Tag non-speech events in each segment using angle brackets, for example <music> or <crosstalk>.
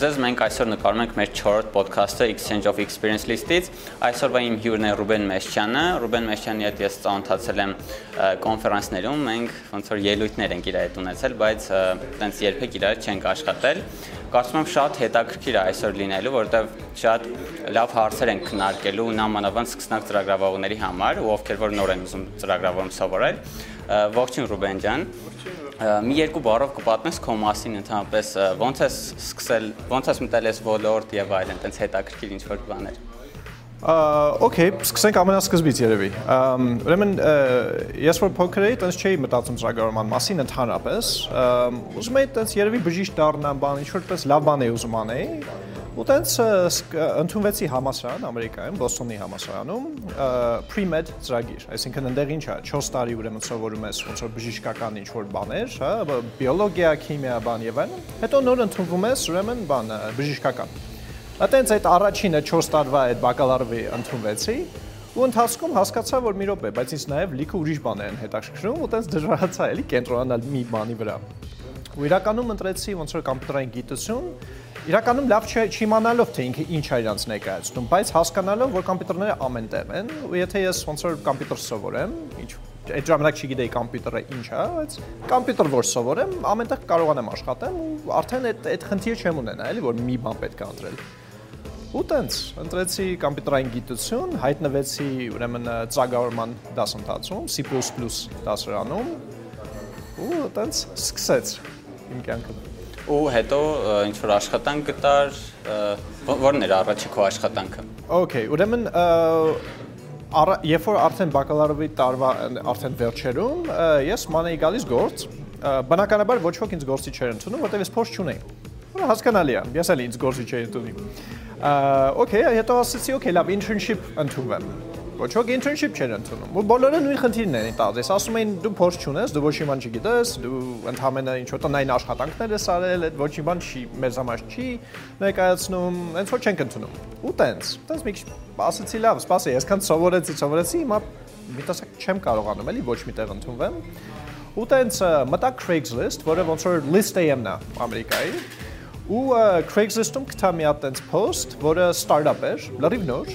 ձեզ։ Մենք այսօր նկարում ենք մեր 4-րդ ոդքասթը Exchange of Experience List-ից։ Այսօրվա իմ հյուրն է Ռուբեն Մեշչյանը։ Ռուբեն Մեշչյանի հետ ես ծանոթացել եմ կոնֆերանսներում, մենք ոնց որ ելույթներ ենք իր հետ ունեցել, բայց տենց երբեք իրար չենք աշխատել։ Կարծում եմ շատ հետաքրքիր է այսօր լինելու, որովհետև շատ լավ հարցեր են քննարկելու նամանավանդ սկսնակ ծրագրավորողների համար, ովքեր որ նոր են ուզում ծրագրավորում սովորել։ Ողջույն Ռուբեն ջան։ Մի երկու բառով կպատնես քո մասին ընդհանրապես ո՞նց ես սկսել, ո՞նց ես մտել ես ոլորտ եւ այլն, տենց հետաքրքիր ինչ որ բաներ։ Okay, սկսենք ամենասկզբից երևի։ Ուրեմն ես որ փոքր էի, տենց չէի մտածում ծրագրավորման մասին ընդհանրապես։ Ուզում էի տենց երևի բժիշկ դառնամ, բան, ինչ որպես լավ բան էի ուզում անեի։ Ու տենց ընդունվեցի համասարան Ամերիկայում, Բոստոնի համասարանում, pre-med ծրագիր, այսինքն այնտեղ ինչ է, 4 տարի ուրեմն սովորում ես ոնց որ բժշկական ինչ որ բաներ, հա, բիոլոգիա, քիմիա, բան եւ այլն։ Հետո նոր ընդունվում ես ուրեմն բան բժշկական Այտենց այդ առաջինը 4 տարվա այդ բակալարվի ընդունվեցի ու ընթացքում հասկացա, որ մի րոպե, բայց ինձ նաև լիքը ուրիշ բաներ են հետաքրքրում ու տենց դժվարացա էլի կենտրոնանալ մի բանի վրա։ Ու իրականում ընտրեցի ոնց որ կոմպյուտերային գիտություն, իրականում լավ չիմանալով թե ինքը ինչ է իրանց ներկայացնում, բայց հասկանալով, որ կոմպյուտերները ամեն տեղ են, ու եթե ես ոնց որ կոմպյուտեր սովորեմ, ինչ այդ ժամանակ չգիտեի կոմպյուտերը ինչ է, բայց կոմպյուտեր որ սովորեմ, ամենտեղ կարողանամ աշխատեմ ու արդեն այդ այդ խնդիրը չեմ ունենա, էլի որ մի բան պետք է ընտրել։ Ու տենց ընտրեցի կոմպյուտերային գիտություն, հայտնվեցի ուրեմն ծրագրավորման դասընթացում, C++ դասարանում ու տենց սկսեց իմ կյանքը։ Ու հետո ինչ որ աշխատանք գտար, ո՞րն էր առաջի քո աշխատանքը։ Okay, ուրեմն երբ որ արդեն բակալարովի տարվա արդեն վերջերում, ես ման էի գալիս գործ, բնականաբար ոչ ոք ինձ գործի չէր ընդունում, որտեղ ես փորձ չունեի։ Հասկանալի է, ես էլ ինձ գործի չէի ընդունում okay, հետո ասացի, okay, լավ, internship ընդունվեմ։ Ոչ ոք internship չեն ընդունում։ Ու բոլորը նույն խնդիրն են տալիս։ Ասում էին դու փորձ չունես, դու ոչ մի բան չգիտես, դու ընդհանրապես ինչ որ տնային աշխատանքներ ես արել, այդ ոչ մի բան չի մեզ համար չի ներկայացնում, հենց որ չենք ընդունում։ Ու տենց, տենց մի քիչ ասացի լավ, սպասի, այսքան սովորեցի, սովորեցի, հիմա մի տեսակ չեմ կարողանում էլի ոչ միտեղ ընդունվեմ։ Ու տենց մտա Craigslist, որը ոնց որ list AM-ն է Ամերիկայի ու Craigslist-ում գտա մի հատ տենց post, որը startup էր, լրիվ նոր։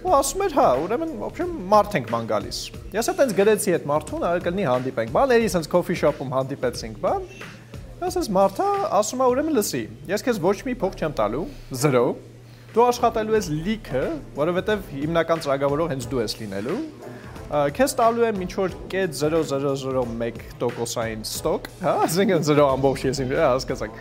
Ու ասում էր, հա, ուրեմն, ոբշեմ մարդ ենք ման գալիս։ Ես էլ տենց գրեցի այդ մարդուն, արել կլինի հանդիպենք։ Բաների սենց coffee shop-ում հանդիպեցինք, բան։ Ես ես մարդա ասում է, ուրեմն լսի, ես քեզ ոչ մի փող չեմ տալու, 0 դու աշխատելու ես լիքը, որովհետև հիմնական ծրագրավորող հենց դու ես լինելու։ Քեզ տալու եմ ինչ որ կետ 0.001%-ային ստոկ, հա, ասենք 0 ամբողջ ես իմ հասկացաք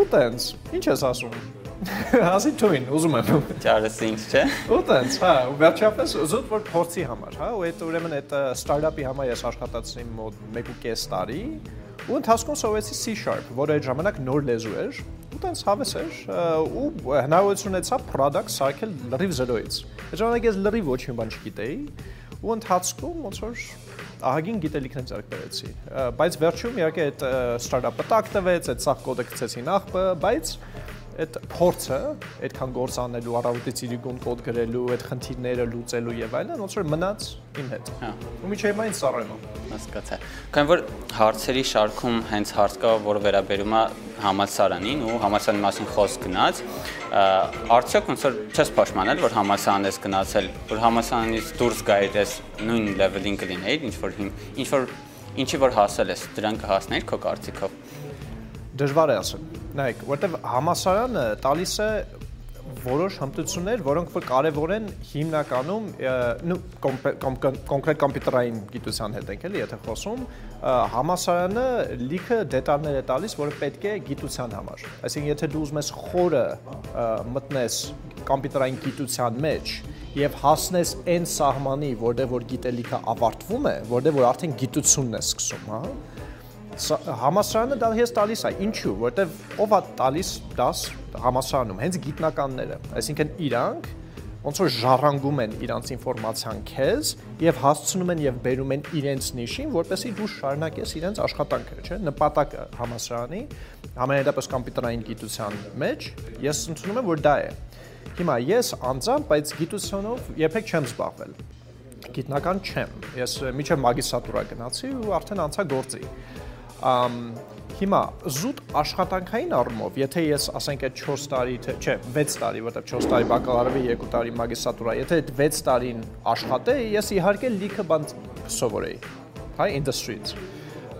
ու տենց, ինչ ես ասում։ Ասի թույն, ուզում եմ։ Ճարես ինչ, չէ։ Ու տենց, հա, ու վերջապես զուտ որ փորձի համար, հա, ու այդ ուրեմն այդ ստարտափի համար ես աշխատացի մոտ 1.5 տարի, ու ընթացքում սովորեցի C# որը այդ ժամանակ նոր լեզու էր, ու տենց հավես էր, ու հնարավորություն ունեցա product սարքել լրիվ 0-ից։ Այդ ժամանակ ես լրիվ ոչ մի բան չգիտեի, ու ընթացքում ոնց որ ահագին գիտելիքներ ձեռք բերեցի։ Բայց վերջում իհարկե այդ ստարտափը տակտվեց, այդ սախ կոդը գցեցի նախ, բայց այդ փորձը այդքան գործ անելու, առավոտից իրիկուն կոդ գրելու, այդ խնդիրները լուծելու եւ այլն, ոնց որ մնաց իմ հետ։ Հա։ Ու միջև այն սարրեմ։ Հասկացա։ Քանի որ հարցերի շարքում հենց հարց կա, որը վերաբերում է համալսարանին ու համալսարանի մասին խոսք գնաց, արդյոք ոնց որ չես փոշմանել, որ համալսարան ես գնացել, որ համալսարանից դուրս գայր ես նույն level-ին կլիներ, ինչ որ ինչ որ ինչի որ հասել ես, դրան կհասնեիր քո կարծիքով դժվար է ասել։ Նայեք, որտեվ համասարանը տալիս է որոշ հմտություններ, որոնք որ կարևոր են հիմնականում նու կոնկրետ կոմպյուտերային գիտության հետ ենք էլի, եթե խոսում, համասարանը լիքը դետալներ է տալիս, որը պետք է գիտության համար։ Այսինքն, եթե դու ուզում ես խորը մտնես կոմպյուտերային գիտության մեջ եւ հասնես այն սահմանի, որտեղ որ գիտելիքը ավարտվում է, որտեղ որ արդեն գիտությունն է սկսում, հա, համասարանը դա ես տալիս է, ինչու, որտեվ ով է տալիս դաս համասարանում, հենց գիտնականները, այսինքն իրանք ոնց որ ժառանգում են իրանց ինֆորմացիան քեզ եւ հասցնում են եւ բերում են իրենց նիշին, որպեսզի դու շարունակես իրենց աշխատանքը, չէ՞։ Նպատակը համասարանի համենայնդեպս կոմպյուտերային գիտության մեջ ես ընդունում եմ, որ դա է։ Հիմա ես անձամբ, բայց գիտությունով երբեք չեմ զբաղվել գիտնական չեմ։ Ես միջև մագիստրատուրա գնացի ու արդեն անցա գործի Հիմա զուտ աշխատանքային առումով, եթե ես ասենք այդ 4 տարի, թե չէ, 6 տարի, որտեղ 4 տարի բակալավրի, 2 տարի մագիստրատուրա, եթե այդ 6 տարին աշխատեի, ես իհարկե լիքը բան սովորեի, հա, industry-ից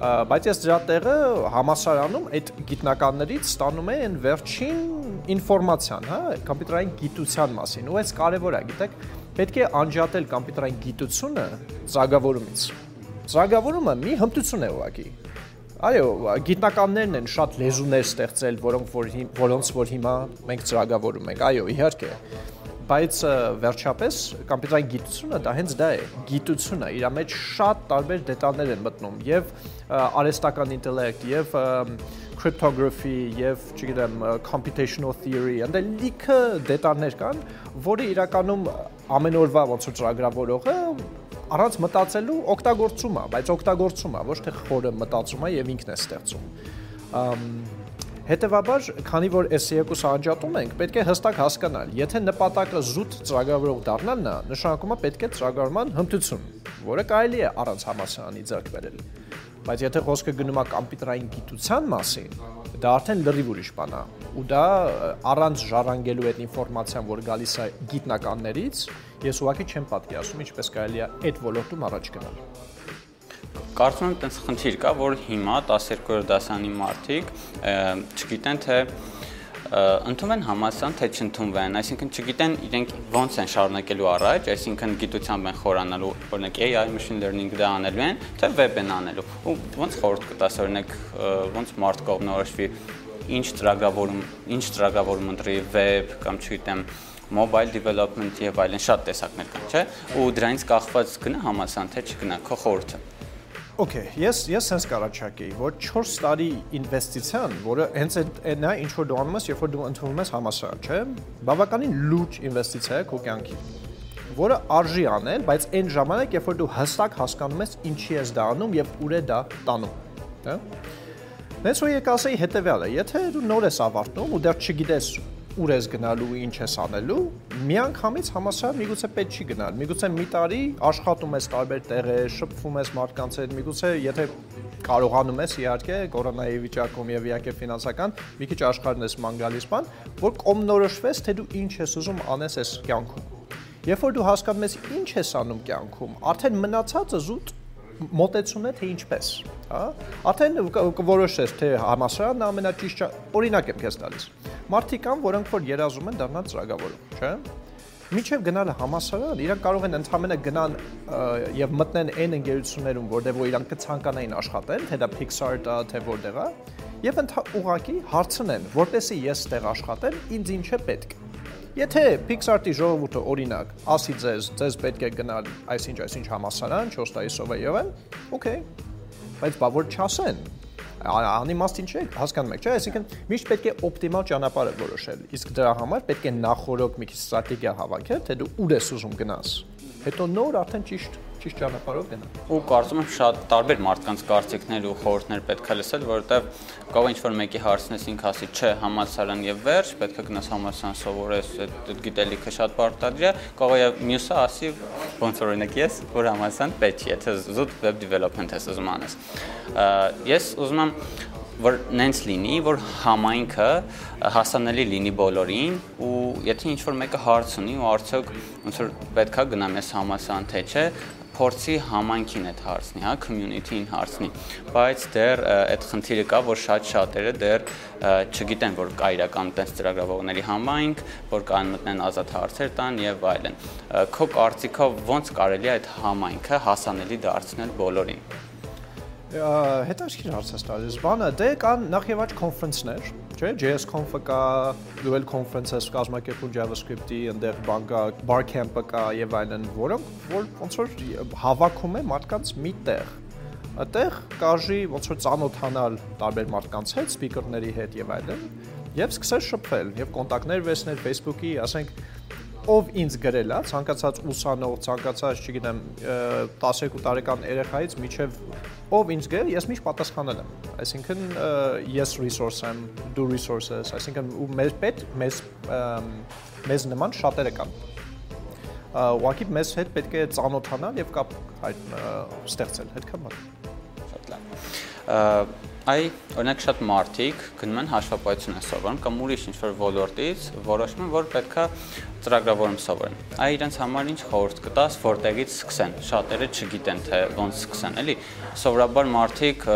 բայց ես դրա տեղը համասարանում այդ գիտնականներից ստանում եմ այն վերջին ինֆորմացիան, հա, կոմպյուտերային գիտության մասին։ Ու այս կարևոր է, գիտեք, պետք է անջատել կոմպյուտերային գիտությունը ծրագավորումից։ Ծրագավորումը մի հմտություն է ուղղակի։ Այո, գիտնականներն են շատ լեզուներ ստեղծել, որոնք որ որոնց որ հիմա մենք ծրագավորում ենք։ Այո, իհարկե բայց վերջապես կոմպյուտերային գիտությունը դա հենց դա է գիտությունը իր մեջ շատ տարբեր դետալներ են մտնում եւ արհեստական ինտելեկտ եւ cryptography եւ, չգիտեմ, computational theory, այնտեղ լիքը դետալներ կան, որը իրականում ամեն օրվա ոնց որ ծրագրավորողը առանց մտածելու օգտագործում է, բայց օգտագործում է, ոչ թե խորը մտածում է եւ ինքն է ստեղծում։ Հետևաբար, քանի որ այս երկուսը անջատում ենք, պետք է հստակ հասկանալ, եթե նպատակը զուտ ծրագրավորող դառնալն է, նշանակում է պետք է ծրագրավորման հմտություն, որը կարելի է առանց համասարանի ձեռք բերել։ Բայց եթե խոսքը գնում է կոմպյուտերային գիտության մասին, դա արդեն լրիվ ուրիշ բան է։ Ու դա առանց ժառանգելու այդ ինֆորմացիան, որ գալիս է գիտնականներից, ես ուղղակի չեմ պատկերացնում ինչպես կարելի է այդ ոլորտում առաջ գնալ կարծում եմ տենց խնդիր կա, որ հիմա 12-րդ դասանի մարդիկ չգիտեն թե ընդունվեն համասան, թե չընդունվեն, այսինքն չգիտեն իրենք ոնց են շարունակելու առաջ, այսինքն գիտությամբ են խորանալու, օրինակ AI machine learning դա անելու են, թե web են անելու։ Ու ոնց խորտ կտաս օրինակ ոնց մարդ կողմնորոշվի ինչ ծրագրավորում, ինչ ծրագրավորում ընտրի web կամ չգիտեմ mobile development եւ այլն շատ տեսակներ կան, չէ՞։ Ու դրանից կախված գնա համասան, թե չգնա, քո խորհուրդը։ Okay, ես ես sense կարաչակեի, որ 4 տարի ինվեստիցիան, որը հենց այն է, ինչ որ դու անում ես, երբ որ դու ընդունում ես համասարան, չէ՞, բավականին լուրջ ինվեստիցիա է քո կյանքի որը արժի անել, բայց այն ժամանակ, երբ որ դու հստակ հասկանում ես ինչի ես դա անում եւ ուր է դա տանում, հա։ Նենց որ եկասեի հետեւյալը, եթե դու նոր ես ավարտում ու դեռ չգիտես ուր ես գնալու, ինչ ես անելու, միանգամից համասար միգուցե պետք չի գնալ։ Միգուցե մի տարի աշխատում ես տարբեր տեղեր, շփվում ես մարդկանց հետ, միգուցե եթե կարողանում ես իհարկե կորոնայի վիճակում եւ իհարկե ֆինանսական մի քիչ աշխարհն ես մանգալիս բան, որ կոմնորոշվես, թե դու ինչ ես ուզում անես այս կյանքում։ Երբ որ դու հասկանում ես ինչ ես անում կյանքում, արդեն մնացածը զուտ մոտեցումն է թե ինչպես, հա? Արդեն կորոշես թե համասարանն ամենաճիշտ օրինակ եմ քեզ տալիս։ Մարդիկ կան, որոնք որ երազում են դառնալ ծրագրավորող, չէ՞։ Միջև գնալը համասարան, իրանք կարող են ընդհանրապես գնան եւ մտնեն այն ընկերություններում, որտեղ որ իրանք կցանկանային աշխատել, թե դա Pixar-ը, թե որտեղ է, եւ ուղակի հարցնեն, որտեսի ես ստեղ աշխատեմ, ինձ ինչ է պետք։ Եթե Pixar-ի ժողովուրդը օրինակ ասի ձեզ, ձեզ պետք է գնալ այսինչ այսինչ համասարան 4 տարի սովեյովեն, օքեյ։ Բայց բա որ չասեն, անիմաստին չէ, հասկանում եք, չէ՞, այսինքն միշտ պետք է օպտիմալ ճանապարհը որոշել։ Իսկ դրա համար պետք է նախորոք մի քիչ ստրատեգիա հավաքել, թե դու ուր ես ուզում գնաս։ Հետո նոր արդեն ճիշտ ճիշտ ճանապարհով գնա։ Ու կարծում եմ շատ տարբեր մարդկանց կարծիքներ ու խորհուրդներ պետք է լսել, որովհետև կարող ինչ որ մեկի հարցնես ինքը ասի, չէ, համալսարան եւ վերջ, պետք է գնաս համալսարան սովորես, այդ գիտելիքը շատ պարտադիր է, կարող է մյուսը ասի, ոնց որ օրինակ ես, որ համալսարան պետք է, եթե զուտ web development ես ուզում անես։ Ես ուզում եմ որ նենց լինի, որ համայնքը հասանելի լինի բոլորին ու եթե ինչ որ մեկը հարց ունի ու արդյոք ոնց որ պետքա գնամ ես համասան թե չէ, փորձի համայնքին այդ հարցնի, հա, community-ին հարցնի, բայց դեռ այդ խնդիրը կա, որ շատ շատերը դեռ չգիտեն, որ կա իրական տես ծրագրավորողների համայնք, որ կան մտնեն ազատ հարցեր տան եւ այլն։ Քո կարծիքով ոնց կարելի է այդ համայնքը հասանելի դարձնել բոլորին հետաքրքիր հարց է տալիս։ Բանը դե կան նախ եւ առաջ կոնֆերենսներ, չէ՞, JS Conf-ը կա, Dual Conference-ը կազմակերպում JavaScript-ի, այնտեղ բան կա, Barcamp-ը կա եւ այլն, որոնք որ ոնց որ հավաքում է մարդկանց մի տեղ։ Այդտեղ կարժի ոնց որ ծանոթանալ տարբեր մարդկանց հետ, սպիկերների հետ եւ այլն, եւ սկսել շփվել եւ կոնտակտներ վերցնել Facebook-ի, ասենք ով ինձ գրել է, ցանկացած ուսանող, ցանկացած, չգիտեմ, 12 տարեկան երեխայից միջև ով ինձ գրել, ես միշտ պատասխանել եմ։ Այսինքն ես resource եմ, do resources, այսինքն ու մեր պետ մեզ մեզ նման շատերը կան։ Ուղղակի մեզ հետ պետք է ծանոթանալ եւ կապ այդ ստեղծել, այդքան բան։ Շատ լավ Այ օրինակ շատ մարդիկ գնում են հաշվապահություն են սովորում կամ ուրիշ ինչ-որ ոլորտից որոշում են, որ պետքա ծրագրավորում սովորեն։ Այ իրենց համար ինչ խորհուրդ կտաս, որտեղից սկսեն։ Շատերը չգիտեն թե ոնց սկսեն, էլի։ Սովորաբար մարդիկ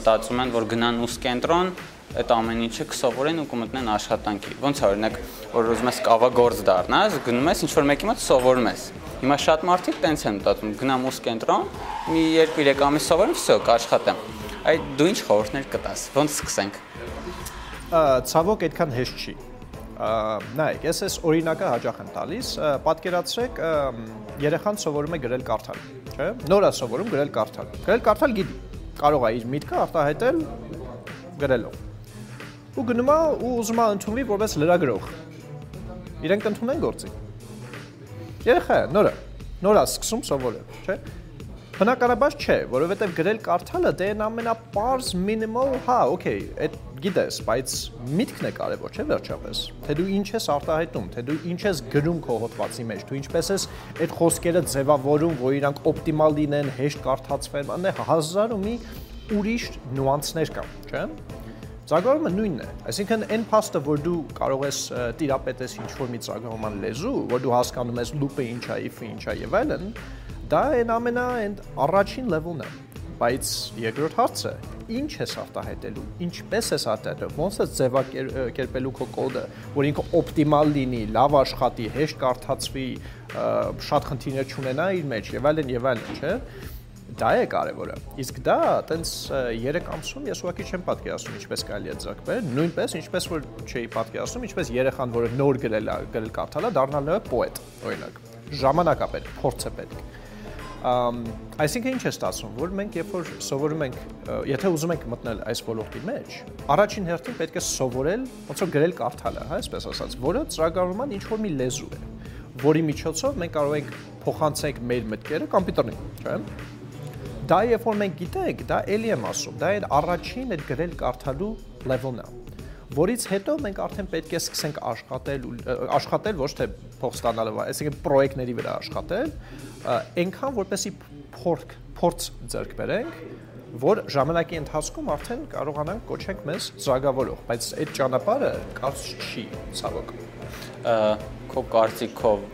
մտածում են, որ գնան ուսկ կենտրոն, այդ ամեն ինչը կսովորեն ու կմտնեն աշխատանքի։ Ոնց է օրինակ, որ ուզում ես կավագործ դառնաս, գնում ես ինչ որ մեկի մոտ սովորում ես։ Հիմա շատ մարդիկ տենց են մտածում, գնամ ուսկ կենտրոն, մի 2-3 ամիս սովորեմ, վсё, կաշխատեմ Այդ դու ինչ խորհուրդներ կտաս։ Ոնց սկսենք։ Ցավոք այդքան հեշտ չի։ Նայեք, ես այս օրինակը հաճախ եմ տալիս։ Պատկերացրեք, երեխան սովորում է գրել կարդալ, չէ՞։ Նոր է սովորում գրել կարդալ։ Գրել կարդալ գիտի։ Կարող է իր միտքը արտահայտել գրելով։ Ու գնում է ու ուզում է ընդունվի որպես լրագրող։ Իրենք ընդունեն գործի։ Երեխա նորը։ Նոր է սկսում սովորել, չէ՞։ Բնականաբար չէ, որովհետև գրել կարդալը դե այն ամենապարզ մինիմալ, հա, օքեյ, այդ գիտես, բայց միտքն է կարևոր, չէ՞ վերջապես։ Թե դու ինչ ես արտահայտում, թե դու ինչ ես գրում քո հոդվածի մեջ, դու ինչպես ես այդ խոսքերը ձևավորում, որ իրանք օպտիմալ լինեն, հեշտ կարդացվեն, անե հազար ու մի ուրիշ նյուանսներ կան, չէ՞։ Ծրագրավորումը նույնն է։ Այսինքն այն փաստը, որ դու կարող ես տիրապետես ինչ-որ մի ծրագրավորման լեզու, որ դու հասկանում ես loop-ը ինչա, if-ը ինչա եւ այլն, Դա այն ամենա այն առաջին level-ն է, բայց երկրորդ հարցը ինչ ես արտահայտելու, ինչպես ես արտահայտելու, ոնց է ձևակերպելու քո կոդը, որ ինքը օպտիմալ լինի, լավ աշխատի, հեշտ կարդացվի, շատ խնդիրներ չունենա իր մեջ եւ այլն եւ այլն, չէ՞ դա է կարևորը։ Իսկ դա տենց 3 ամսում ես ուղղակի չեմ պատկերացնում ինչպես կարելի է բերել, նույնպես ինչպես որ չէի պատկերացնում, ինչպես երեխան, որը նոր գրել է, գրել կարդալ է, դառնալու է պոետ, օրինակ։ Ժամանակ է պետք, փորձ է պետք այսինքն ինչ է ստացվում, որ մենք երբ որ սովորում ենք, եթե ուզում ենք մտնել այս ոլորտի մեջ, առաջին հերթին պետք է սովորել ոնց որ գրել կարդալը, հա, այսպես ասած, որը ծրագրավորման ինչ որ մի լեզու է, որի միջոցով մենք կարող ենք փոխանցենք մեր մտքերը կոմպյուտերին, չէ՞։ Դա երբ որ մենք գիտենք, դա էլի եմ ասում, դա այդ առաջին այդ գրել կարդալու level-ն է որից հետո մենք արդեն պետք է սկսենք աշխատել աշխատել ոչ թե փող ստանալով, այսինքն պրոյեկտների վրա աշխատել, այնքան որպեսի փորձ փորձ ձեռք բերենք, որ ժամանակի ընթացքում արդեն կարողանանք կոչենք մեզ ծրագրավորող, բայց այդ ճանապարհը կարծ չի, ցավոք։ Քո կարծիքով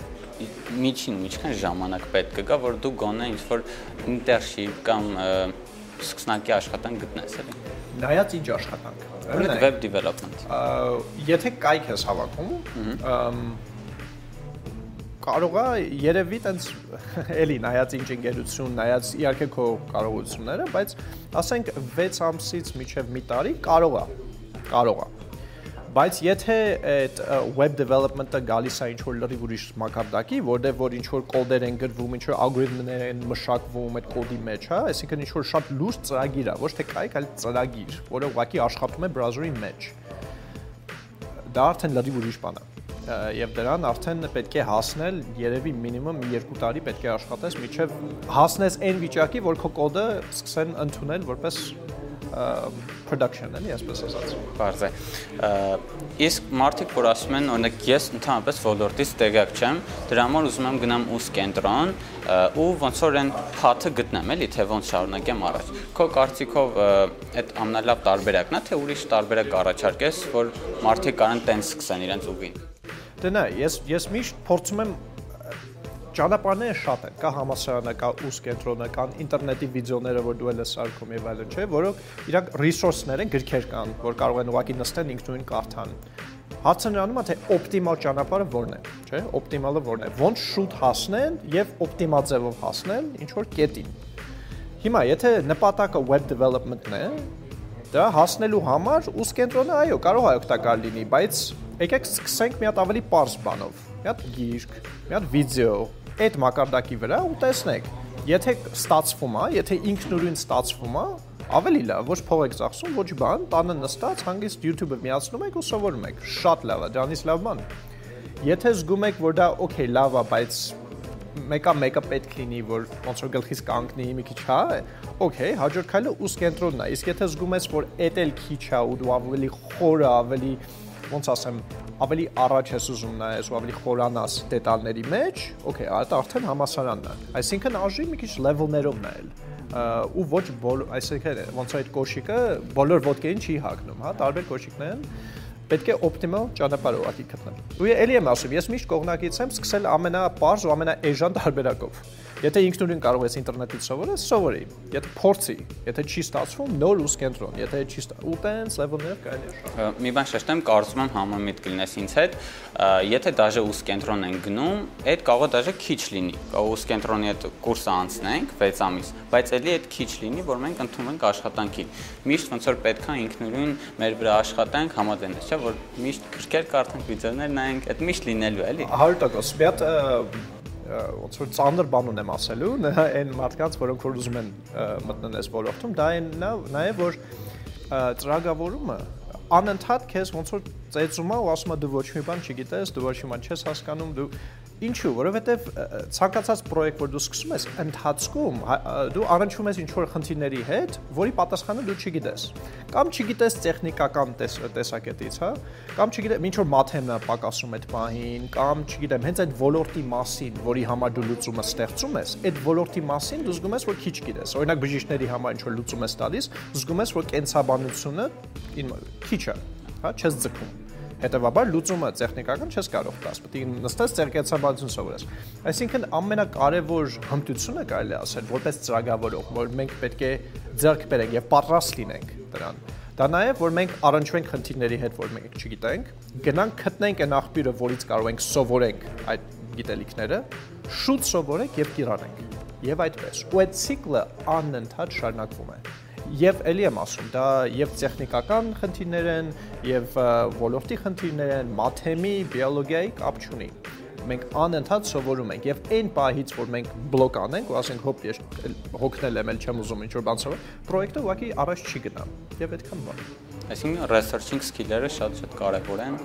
միջին ինչքան ժամանակ պետք կգա, որ դու գոնե ինչ որ internship կամ սկսնակի աշխատանք գտնես, էլի։ Նայած ինչ աշխատանք web development։ Եթե կայք ես հավաքում, կարող է երևի տենց էլի նայած ինչ ընկերություն, նայած իհարկե քո կարողությունները, բայց ասենք 6 ամսից մինչև մի տարի կարող է, կարող է Բայց եթե այդ web development-ը գալիս է ինչ որ լրիվ ուրիշ մակարդակի, որտեղ որ ինչ որ կոդեր են գրվում, ինչ որ ալգորիթմներ են մշակվում այդ կոդի մեջ, հա, այսինքն ինչ որ շատ լուրջ ծրագիր է, ոչ թե կայք, այլ ծրագիր, որը ուղղակի աշխատում է բրաուզերի մեջ։ Դա արդեն լրիվ ուրիշ բան է եւ դրան արդեն պետք է հասնել երևի մինիմում 2 տարի պետք է աշխատես միջև հասնես այն վիճակի, որ քո կոդը սկսեն ընդունել որպես production էլի, այսպես ասած։ Բարձ է։ Իսկ մարդիկ, որ ասում են, օրինակ ես ընդհանրապես ոլորտից տեղյակ չեմ, դրա համար ուզում եմ գնամ ուս կենտրոն ու ոնց որ այն փաթը գտնեմ, էլի, թե ոնց շարունակեմ առաջ։ Քո կարծիքով այդ ամենալավ տարբերակն է, թե ուրիշ տարբերակ առաջարկես, որ մարդիկ կարան տենց սկսեն իրենց ուղին։ Դե նայ, ես ես միշտ փորձում եմ ճանապարհները շատ են, կա համասարանը, կա ուս կենտրոնը, կան ինտերնետի վիդեոները, որ դու ես սարքում եւ այլն, չէ, որոնք իրանք ռեսուրսներ են, գրքեր կան, որ կարող են ուղակի նստեն ինքնուրույն կարդան։ Հարցը նրանում է թե օպտիմալ ճանապարհը որն է, չէ, օպտիմալը որն է։ Ոնց շուտ հասնեն եւ օպտիմալ ձևով հասնել ինչ որ կետին։ Հիմա եթե նպատակը web development-ն է, դա հասնելու համար ուս կենտրոնը այո, կարող է օգտակար լինի, բայց եկեք սկսենք մի հատ ավելի པարզ բանով։ Մի հատ գիրք, մի հատ վիդեո, այդ մակարդակի վրա ու տեսնեք, եթե ստացվում է, եթե ինքնուրույն ստացվում է, ավելի լավ, ոչ փող եք ծախսում, ոչ բան, տանը նստած հանգիստ YouTube-ը միացնում եք ու սովորում եք։ Շատ լավ է, դրանից լավ բան։ Եթե զգում եք, որ դա օքեյ, լավ է, բայց մեկը մեկը պետք լինի, որ ոնց որ գլխից կանգնի մի քիչ հա, օքեյ, հաջորդ քայլը ուս կենտրոնն է։ Իսկ եթե զգում ես, որ էդ էլ քիչ է ու դու ավելի խորը, ավելի ոնց ասեմ, ավելի առաջ ես ուզում նայես ու ավելի խորանաս դետալների մեջ, օքեյ, այդ արդեն համասարանն է։ Այսինքն արժի մի քիչ level-ներով նայել։ ու ոչ այսինքն ոնց այդ կոշիկը բոլոր ոդկային չի հագնում, հա, տարբեր կոշիկներ են պետք է օպտիմալ ճանապարհ ուղղակի գտնել։ Ու ելի եմ ասում, ես միշտ կողնակից եմ սկսել ամենապարզ ու ամենաէժան տարբերակով։ Եթե ինքնուրույն կարող ես ինտերնետից սովորես, սովորի։ Եթե փորձի, եթե չի ստացվում, նոր ուսկ կենտրոն, եթե չի ու տենց լեվելներ կարելի է։ Մի բան շեշտեմ, կարծում եմ համամիտ կլինես ինձ հետ, եթե դաժե ուսկ կենտրոն են գնում, այդ կարող է դաժե քիչ լինի։ ուսկ կենտրոնի հետ կուրսը անցնենք 6 ամիս, բայց ելի այդ քիչ լինի, որ մենք ընդունում ենք աշխատանքի։ Միշտ ոնց որ պետքա ինքնուրույն մեր վրա աշխատանք համաձայնես, չէ՞ որ միշտ գրքեր կարդանք, վիդեոներ նայենք, այդ միշտ լինելու է, էլի։ 100% մի հատ ոնց որ ծանր բան ունեմ ասելու, <laughs> այն մարդկանց, որոնք որ ուզում են մտնեն այս ոլորտում, դա այն նաև որ ծրագավորումը անընդհատ քեզ ոնց որ ծեծում է ու ասում է դու ոչ մի բան չգիտես, դու ոչ մի բան չես հասկանում, դու Ինչու, որովհետև ցանկացած պրոյեկտ, որ դու սկսում ես, ընթացքում դու առնչվում ես ինչ-որ խնդիրների հետ, որի պատասխանը դու չգիտես։ Կամ չգիտես տեխնիկական տես, տեսակետից, հա, կամ չգիտես, ինչ որ մաթեմն է պակասում այդ պահին, կամ չգիտեմ, հենց այդ ոլորտի մասին, որի համար դու լուծումը ստեղծում ես, այդ ոլորտի մասին դու զգում ես, որ քիչ գիտես։ Օրինակ բժիշկների համար ինչ որ լուծում ես տալիս, զգում ես, որ կենսաբանությունը քիչ է, հա, չես ձգում Հետևաբար լուծումը տեխնիկական չես կարող տաս, պետք է նստես ցերկեցաբանություն սովորես։ Այսինքն ամենակարևոր հմտությունը կարելի ասել, որպես ծրագրավորող, որ մենք պետք է ձեռք բերենք եւ պատրաստ լինենք դրան։ Դա նաև որ մենք առնչվենք խնդիրների հետ, որ մենք չգիտենք, գնանք գտնենք այն աղբյուրը, որից կարող ենք սովորենք այդ գիտելիքները, շուտ սովորենք եւ կիրառենք։ Եվ այդպես։ Ու այդ ցիկլը անընդհատ շարունակվում է եւ ելի եմ ասում, դա եւ տեխնիկական խնդիրներ են, եւ ոլորտի խնդիրներ են, մաթեմի, բիոլոգիայի կապ չունի մենք անընդհատ սովորում ենք եւ այն պահից որ մենք բլոկ անենք ու ասենք հոպ ես հոգնել եմ, չեմ ուզում ինչ որ բան սովոր, պրոյեկտը ուղղակի առաջ չի գնա եւ այդքան բան։ Այսինքն researching skill-երը շատ-շատ կարևոր են։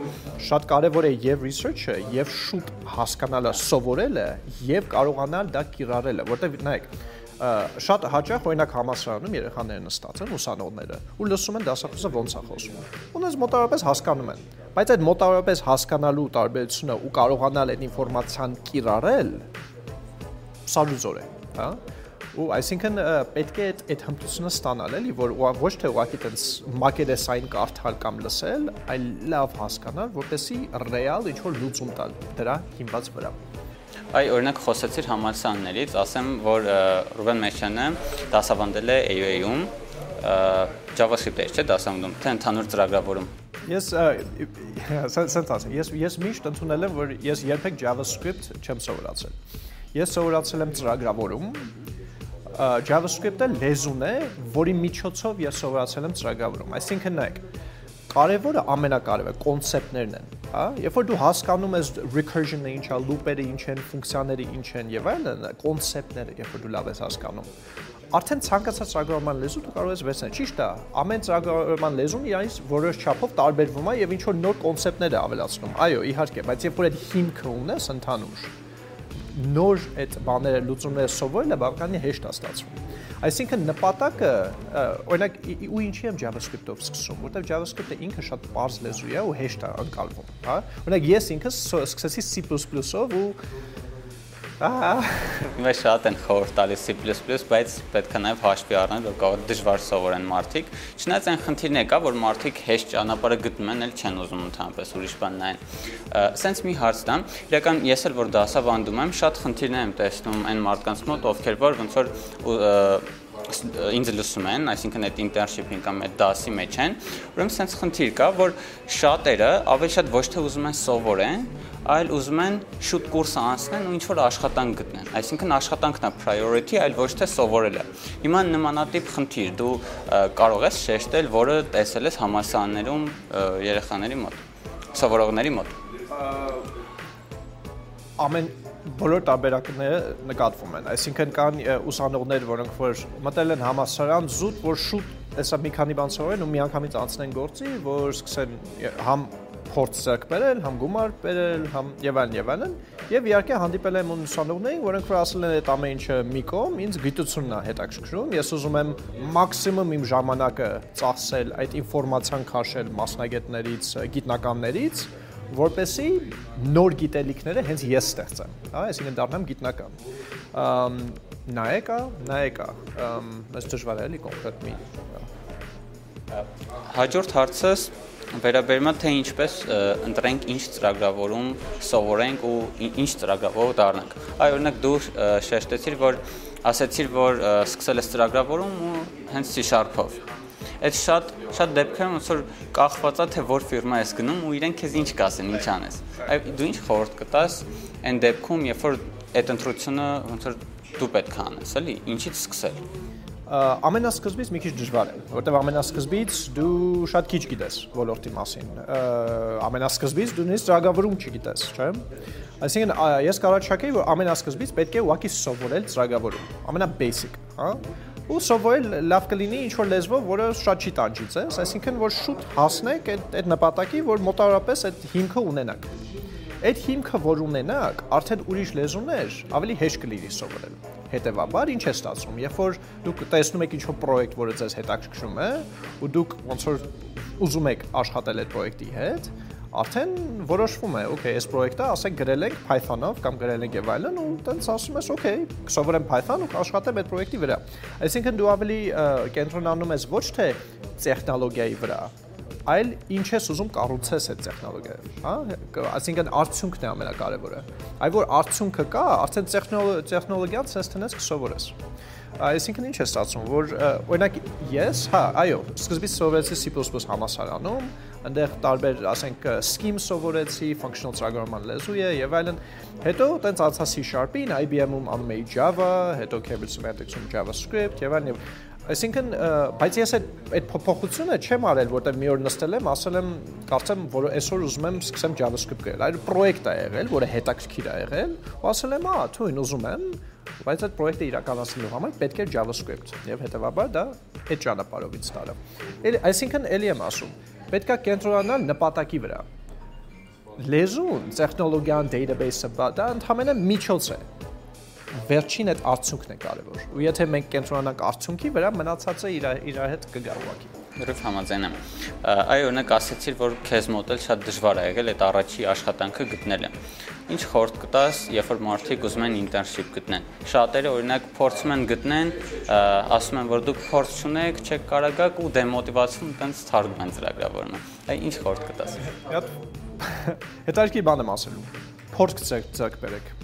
Շատ կարևոր է եւ research-ը, եւ շուտ հասկանալը, սովորելը, եւ կարողանալ դա կիրառելը, որտեվ նայեք, շատ հաճախ օրինակ համասարանում երեխաները նստած են ուսանողները ու լսում են դասախոսը ոնց է խոսում։ Ունես մոտավորապես հասկանում են, բայց այդ մոտավորապես հասկանալու տարբերությունը ու կարողանալ այդ ինֆորմացիան կիրառել սալյուզոր է, հա? ու այսինքն պետք է այդ հմտությունը ստանալ էլի որ ոչ թե ուղղակի տենց մակերեսային կարդալ կամ լսել, այլ լավ հասկանալ, որպեսի ռեալ ինչ որ լուծում տալ դրա հիմնված վրա։ Այ օրինակ խոսեցիր համալսարաններից, ասեմ, որ Ռուբեն Մեշյանը դասավանդել է AUA-ում JavaScript-ը, չէ՞, դասավանդում, թե ընդհանուր ծրագրավորում։ Ես սենց ասեմ, ես ես միշտ ընդունել եմ, որ ես երբեք JavaScript չեմ սովորացել։ Ես սովորացել եմ ծրագրավորում, JavaScript-ը լեզուն է, որի միջոցով ես սովորացել եմ ծրագրավորում։ Այսինքն նայեք, կարևորը ամենակարևորը կոնցեպտներն են, հա? Երբ որ դու հասկանում ես recursion-ը ինչ է, loop-երը ինչ են, ֆունկցիաները ինչ են եւ այլն, կոնցեպտները, երբ որ դու լավ ես հասկանում, արդեն ցանկացած ծրագրավորման լեզու դու կարող ես վերցնել։ Ճիշտ է, ամեն ծրագրավորման լեզուն իրանից որոշ չափով տարբերվում է եւ ինչ որ նոր կոնցեպտներ է ավելացնում։ Այո, իհարկե, բայց երբ որ այդ հիմքը ունես ընդհանուր, նոր այդ բաները լուծումները սովորելը բավականին հեշտ է ստացվում։ Այսինքն նպատակը օրինակ ու ինչի եմ JavaScript-ով սկսում, որտեղ JavaScript-ը ինքը շատ པարզ լեզու է ու հեշտ է անցալվում, հա։ Օրինակ ես ինքս սկսեցի C++-ով ու Հիմա շատ են խորհուրդ տալիս C++, բայց պետք է նաև հաշվի առնել, որ կարող դժվար սովորեն մարդիկ։ Չնայած այն խնդիրն է կա, որ մարդիկ հեշտ ճանապարհը գտնում են, էլ չեն ուզում ընդհանրապես ուրիշ բան նայեն։ Սենց մի հարց տամ, իրական ես էլ որ դասավանդում եմ, շատ խնդիրներ եմ տեսնում այն մարդկանց մոտ, ովքեր որ ոնց որ ինձ լսում են, այսինքն այդ internship-ին կամ այդ դասի մեջ են, ուրեմն sense խնդիր կա, որ շատերը ավելի շատ ոչ թե ուզում են սովորեն, այլ ուզում են շուտ կուրսը անցնեն ու ինչ-որ աշխատանք գտնեն։ Այսինքն աշխատանքն է priority, այլ ոչ թե սովորելը։ Հիմա նմանատիպ խնդիր դու կարող ես շեշտել, որը տեսել ես համալսարաններում երեխաների մոտ, սովորողների մոտ։ Ամեն բոլոր տարբերակները նկատվում են։ Այսինքն կան ուսանողներ, որոնք որ մտել են համասարան զուտ, որ շուտ հեսա մի քանի բան սովորեն ու միանգամից անցնեն գործի, որ սկսեն համ փորձ ցերկ բերել, համ գումար բերել, համ եւ այլն եւ այլն։ Եվ իհարկե հանդիպել եմ ուսանողներին, որոնք որ ասել են այդ ամեն ինչը մի կողմ, ինձ գիտությունն է հետաքրքրում։ Ես ուզում եմ մաքսիմում իմ ժամանակը ծախսել այդ ինֆորմացիան քաշել մասնագետներից, գիտնականներից, որպեսի նոր գիտելիքները հենց ես ստեղծեմ, հա, այսինքն դառնամ գիտնական։ Նայեկա, նայեկա, մեծ դժվար է էլի կոնկրետ մի Հաջորդ հարցս վերաբերում է թե ինչպես ընտրենք ինչ ծրագրավորում սովորենք ու ինչ ծրագրավորող դառնանք։ Այ օրինակ դու շեշտեցիր, որ ասացիր, որ սկսել ես ծրագրավորում ու հենց C#-ով։ Այդ շատ շատ դեպքերում ոնց որ կախված է թե որ ֆիրմա ես գնում ու իրենք քեզ ինչ կասեն, ինչ անես։ Այ դու ինչ խորհուրդ կտաս այն դեպքում, երբ որ այդ ընտրությունը ոնց որ դու պետք է անես, էլի, ինչից սկսել ամենասկզբից մի քիչ դժվար է, որտեղ ամենասկզբից դու շատ քիչ գիտես ոլորտի մասին։ Ամենասկզբից դու նույնիսկ ծրագրավորում չգիտես, չէ՞։ Այսինքն ես կարաչակեի, որ ամենասկզբից պետք է ուղղակի սովորել ծրագրավորում, ամենա-basic, հա։ Ու սովորել լավ կլինի ինչ որ լեզվով, որը շատ չի տանջի ձեզ, այսինքն որ շուտ հասնեք այդ այդ նպատակի, որ մոտավորապես այդ հիմքը ունենաք։ Այդ հիմքը, որ ունենաք, արդեն ուրիշ լեզուներ ավելի հեշտ կլինի սովորել։ Հետևաբար ինչ է ստացվում, երբ որ դուք տեսնում եք ինչ-որ պրոյեկտ, որը ձեզ հետաքրքրում է, ու դուք ոնց որ ուզում եք աշխատել այդ պրոյեկտի հետ, արդեն որոշվում է, okay, այս պրոյեկտը, ասենք գրել ենք Python-ով կամ գրել ենք եւ այլն, ու տենց ասում ես, okay, կսովորեմ Python ու կաշխատեմ այդ պրոյեկտի վրա։ Այսինքն դու ավելի կենտրոնանում ես ոչ թե տեխնոլոգիայի վրա, այլ ինչ ես ուզում կառուցես այդ տեխնոլոգիայով, հա? Այսինքն արդյունքն է ամենակարևորը։ Այ որ արդյունքը կա, արդեն տեխնոլոգիան ցես տնես կսովորես։ Այսինքն ինչ է ստացվում, որ օրինակ ես, հա, այո, սկզբից սովորեցի C++ համասարանում, այնտեղ տարբեր, ասենք, scheme սովորեցի, functional ծրագրավորման լեզու է եւ այլն։ Հետո տենց անցա C#-ին, IBM-ում անում էի Java, հետո Cambridge Semantics-ում JavaScript եւ այլն Այսինքն, բայց ես այդ այդ փոփոխությունը չեմ արել, որտեղ մի օր նստել եմ, ասել եմ, կարծեմ, որ այսօր ուզում եմ սկսեմ JavaScript գրել։ Այդ պրոյեկտ է եղել, որը հետաքրքիր է եղել, ու ասել եմ, «Ահա, թույն ուզում եմ», բայց այդ պրոյեկտը իրականացնելու համար պետք է JavaScript, եւ հետեւաբար դա այդ ճանապարհով ինձ տարա։ Էլի, այսինքն, էլի եմ ասում, պետքա կենտրոնանալ նպատակի վրա։ Լեզուն, տեխնոլոգիան, database-ը, դա ընդհանրապես միջոց է վերջին այդ արդյունքն է կարևոր։ Ու եթե մենք կենտրոնանանք արդյունքի վրա, մնացածը իր իր հետ կգա ուղակի։ Որով համաձայն եմ։ Այ օրինակ ասացիր, որ քեզ մոտ էլ շատ դժվար է եղել այդ առաջի աշխատանքը գտնելը։ Ինչ խորտ կտաս, երբ որ մարդիկ ուզում են internship գտնեն։ Շատերը օրինակ փորձում են գտնեն, ասում են, որ դուք փորձ չունեք, չեք կարող գաք ու դեմոտիվացվում տենց թարգում են ծրագրավորումը։ Այ ինչ խորտ կտաս։ <laughs> Հետարքի բան եմ ասելու։ Փորձ ցեք բերեք